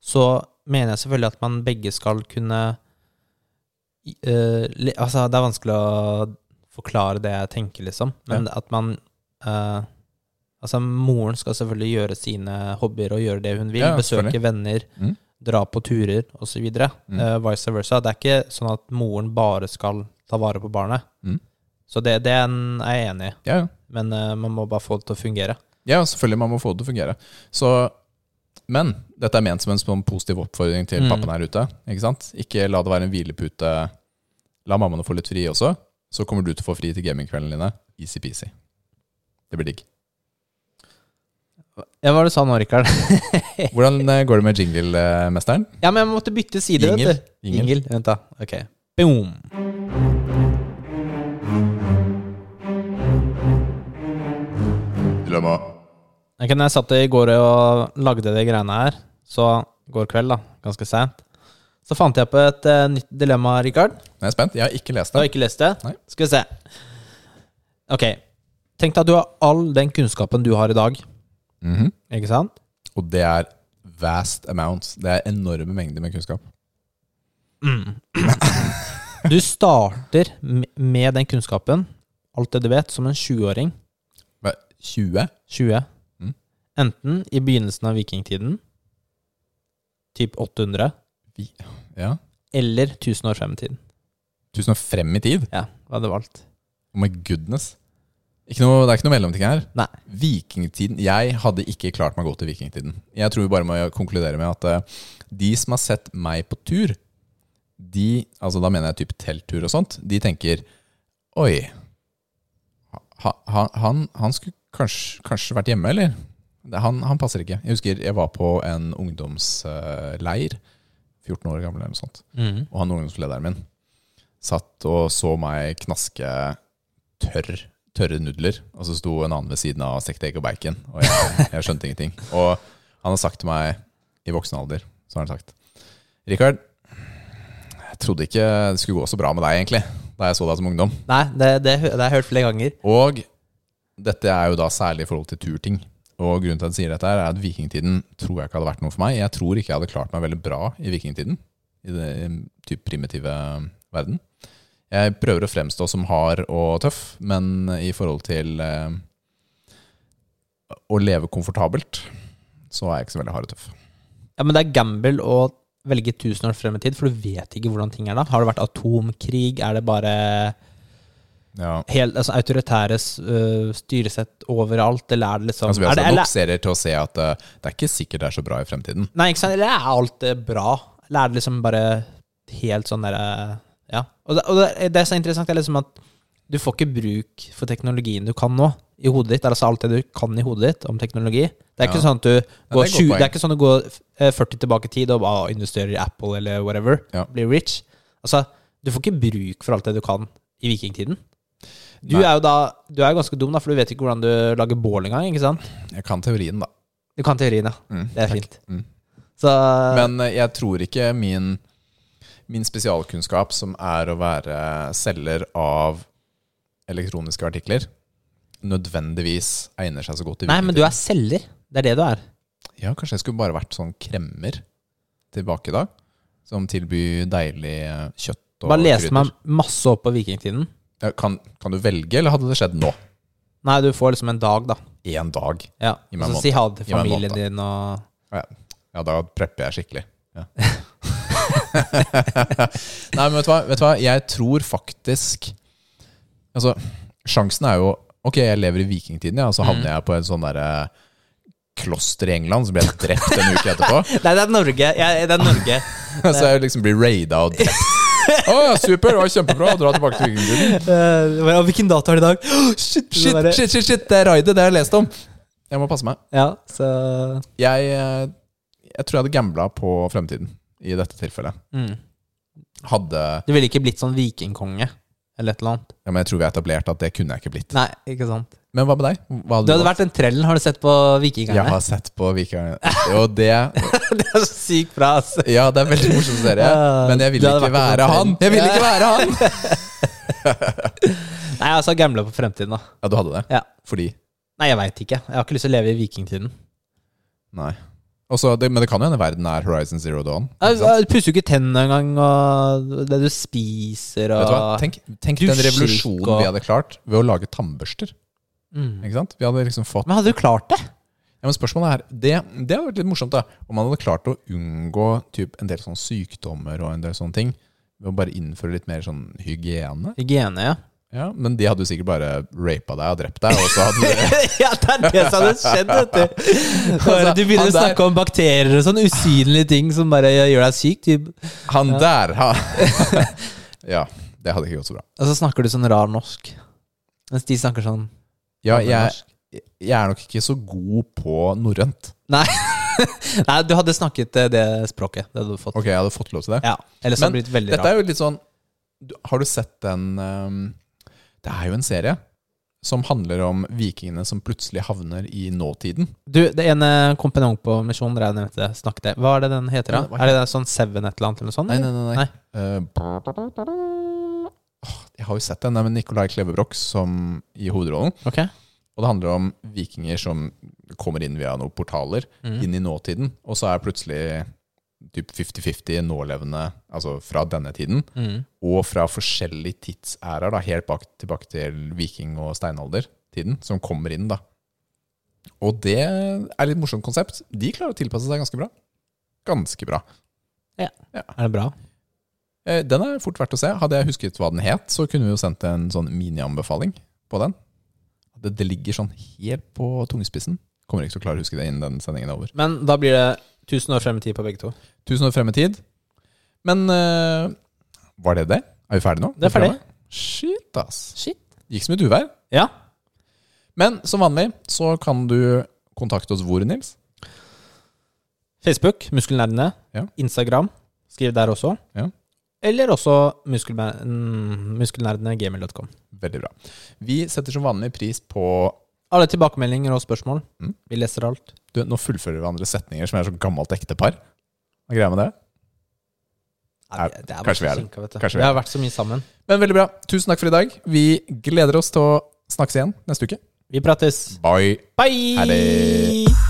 så mener jeg selvfølgelig at man begge skal kunne uh, Altså, det er vanskelig å forklare det jeg tenker, liksom. Men at man Altså, moren skal selvfølgelig gjøre sine hobbyer og gjøre det hun vil. Ja, ja, besøke venner, Mm. Dra på turer osv. Mm. Uh, vice versa. Det er ikke sånn at moren bare skal ta vare på barnet. Mm. Så det, det er en- er jeg enig i. Ja, ja. Men uh, man må bare få det til å fungere. Ja, selvfølgelig, man må få det til å fungere. Så, men dette er ment som en sånn positiv oppfordring til Mm. pappaen her ute. Ikke sant? Ikke la det være en hvilepute. La mammaene få litt fri også, så kommer du til å få fri til gamingkveldene dine. Easy-peasy. Det blir digg. Ja, hva var det du sa nå, Rikard? [LAUGHS] Hvordan eh, går det med jingle-mesteren? ja, men jeg måtte bytte side, Jingle. vet du. Jingle. Jingle. Vent, da. Ok. Boom. Dilemma. Ok, når jeg satt i går og lagde de greiene her, så går kveld, da, ganske sent, så fant jeg på et eh, nytt dilemma, Rikard. Jeg er spent. Jeg har ikke lest Du har det. ikke lest det? Nei. Skal vi se. Ok. Tenk deg at du har all den kunnskapen du har i dag, Mhm. ikke sant? Og det er vast amounts. Det er enorme mengder med kunnskap. [CLEARS THROAT] Du starter med den kunnskapen, alt det du vet, som en 20-åring. Hva, 20? 20. Mm. Enten i begynnelsen av vikingtiden, typ 800, Vi, ja. eller 1000 år frem i tiden. 1000 år frem i tid? Ja, hva hadde du valgt? Oh my goodness. Ikke noe, det er ikke noe mellomting her. Nei. Vikingtiden Jeg hadde ikke klart meg godt i vikingtiden. Jeg tror vi bare må konkludere med at uh, de som har sett meg på tur, de, altså da mener jeg typ telttur og sånt, de tenker Oi, ha, ha, han, han skulle kanskje, kanskje vært hjemme, eller? Det- Han, han passer ikke. Jeg husker jeg var på en ungdomsleir, 14 år gammel eller noe sånt. mm. Og han ungdomslederen min satt og så meg knaske tørr, tørre nudler. Og så sto en annen ved siden av og stekte egg og bacon. Og jeg, jeg skjønte ingenting. Og han har sagt til meg i voksen alder, så har han sagt Rikard, jeg trodde ikke det skulle gå så bra med deg, egentlig, da jeg så deg som ungdom. Nei, det, det, det har jeg hørt flere ganger. Og dette er jo da særlig i forhold til turting. Og grunnen til at jeg sier dette er at vikingtiden tror jeg ikke hadde vært noe for meg. Jeg tror ikke jeg hadde klart meg veldig bra i vikingtiden. I den typ primitive verden. Jeg prøver å fremstå som hard og tøff, men i forhold til eh, å leve komfortabelt, så er jeg ikke så veldig hard og tøff. Ja, men det er gamble å velge tusen år frem i tid, for du vet ikke hvordan ting er da. Har det vært atomkrig? Er det bare Ja. helt altså, autoritære uh, styresett overalt, eller er det liksom Altså, vi har sett nok serier til å se at uh, det er ikke sikkert det er så bra i fremtiden. Nei, ikke sant? Eller er alt eh, bra? Eller er det liksom bare helt sånn derre Ja. Og, det, og det, det er så interessant, er liksom at du får ikke bruk for teknologien du kan nå, i hodet ditt. Altså alt det du kan i hodet ditt om teknologi. Det er ikke sånn at du det er går, et 20, det er ikke sånn at du går eh, 40 tilbake i tid og bare investerer i Apple eller whatever. Ja. Blir rich. Altså, du får ikke bruk for alt det du kan i vikingtiden. Du Nei. er jo da Du er jo ganske dum, da, for du vet ikke hvordan du lager bål engang. ikke sant? Jeg kan teorien, da. Du kan teorien, ja. Mm, Det er takk. fint. Mm. Så Men eh, jeg tror ikke min, min spesialkunnskap, som er å være selger av elektroniske artikler, nødvendigvis egner seg så godt i Nei, men du er selger. Det er det du er. Ja, kanskje jeg skulle bare vært sånn kremmer tilbake da, som tilbyr deilig eh, kjøtt og Bare lese meg masse opp på vikingtiden. Ja, kan, kan du velge, eller hadde det skjedd nå? Nei, du får liksom en dag, da. En dag. Ja. Gi meg Og en så si ha det til familien din og Ja, da prepper jeg skikkelig. Ja. [LAUGHS] [LAUGHS] Nei, men vet du, hva? vet du hva? Jeg tror faktisk Altså, sjansen er jo Ok, jeg lever i vikingtiden, ja, og så Mm. havner jeg på en sånn derre kloster i England, så blir jeg drept en uke etterpå. [LAUGHS] Nei, det er Norge. Ja, det er Norge. [LAUGHS] så jeg liksom blir raida og drept. Å ja, super, det var kjempebra. Dra tilbake til vikingtiden. Uh, hvilken dato er det i dag? shit, [GASPS] Shit, det. shit, shit, shit, det er raidet, det har jeg lest om. Jeg må passe meg. Ja, så Jeg, eh, jeg tror jeg hadde gambla på fremtiden i dette tilfellet. mm. Hadde Du ville ikke blitt sånn vikingkonge eller et eller annet? Ja, men jeg tror vi har etablert at det kunne jeg ikke blitt. Nei, ikke sant. Men hva med deg? Hva Du hadde valgt? vært en trellen, har du sett på Vikingerne? Jeg har sett på Vikingerne. Jo, det [LAUGHS] det er så sykt bra, ass. Ja, det er veldig morsom serie. Men jeg vil ikke være han! Jeg vil ikke være han! [LAUGHS] Nei, altså gamble på fremtiden, da. Ja, du hadde det? Ja. Fordi Nei, jeg veit ikke. Jeg har ikke lyst til å leve i vikingtiden. Nei. Også, det, men det kan jo hende verden er Horizon Zero Dawn. jeg pusser jo ikke tennene engang, og det du spiser og Vet du hva? Tenk, tenk den revolusjonen og- vi hadde klart ved å lage tannbørster. mm. Ikke sant? Vi hadde liksom fått Men hadde du klart det? Ja, men spørsmålet er Det, det hadde vært litt morsomt, da. Om man hadde klart å unngå typ, en del sånne sykdommer og en del sånne ting. Ved å bare innføre litt mer sånn hygiene. Hygiene, ja. Ja, Men de hadde jo sikkert bare rapa deg og drept deg. Og så hadde [LAUGHS] ja, det er det som hadde skjedd, vet du. [LAUGHS] Bare Du begynner å der- snakke om bakterier og sånn usynlige ting som bare gjør deg syk. Typ. han Ja. der ha. [LAUGHS] Ja, det hadde ikke gått så bra. Og så snakker du sånn rar norsk. Mens de snakker sånn Ja, jeg, jeg er nok ikke så god på norrønt. Nei. Nei, du hadde snakket eh, det språket. Det hadde du fått. Ok, jeg hadde fått lov til det. Ja, Ellers Men det blitt veldig Dette er jo litt sånn Har du sett den ehm, Det er jo en serie som handler om vikingene som plutselig havner i nåtiden. Du, det ene kompanjong på Misjon dere nevnte, snakket. Hva er det den heter, da? Er det sånn Seven et eller annet? eller noe sånt? Nei, nei, nei. nei. Nei. Uh, jeg har jo sett den. Det er med Nicolai Klevebrok som i hovedrollen. Ok. Og det handler om vikinger som kommer inn via noen portaler Mm. inn i nåtiden. Og så er plutselig typ 50-50 nålevende, altså fra denne tiden, Mm. og fra forskjellige tidsærer, da, helt bak, tilbake til viking- og steinaldertiden, som kommer inn, da. Og det er litt morsomt konsept. De klarer å tilpasse seg ganske bra. Ganske bra. Er det bra? Eh, Den er fort verdt å se. Hadde jeg husket hva den het, så kunne vi jo sendt en sånn minianbefaling på den. Det, det ligger sånn helt på tungespissen. Kommer ikke til å klare å huske det innen den sendingen er over. Men da blir det 1000 år frem i tid på begge to. Tusen år frem i tid. Men eh, var det det? Er vi ferdige nå? Det er ferdig. Shit, ass. Shit. Gikk som et uvær. Ja. Men som vanlig så kan du kontakte oss hvor, Nils? Facebook, Muskelnerdene. Ja. Instagram, skriv der også. Ja. Eller også mm, Veldig bra. Vi setter som vanlig pris på Alle tilbakemeldinger og spørsmål. Mm. Vi leser alt. du, Nå fullfører vi andre setninger som er så gammelt ektepar. Hva er greia med det? Nei, det, er Kanskje vi er det. Kanskje vi vi er har vært så mye sammen. Men veldig bra. Tusen takk for i dag. Vi gleder oss til å snakkes igjen neste uke. Vi prates. Bye. Bye! Ha det.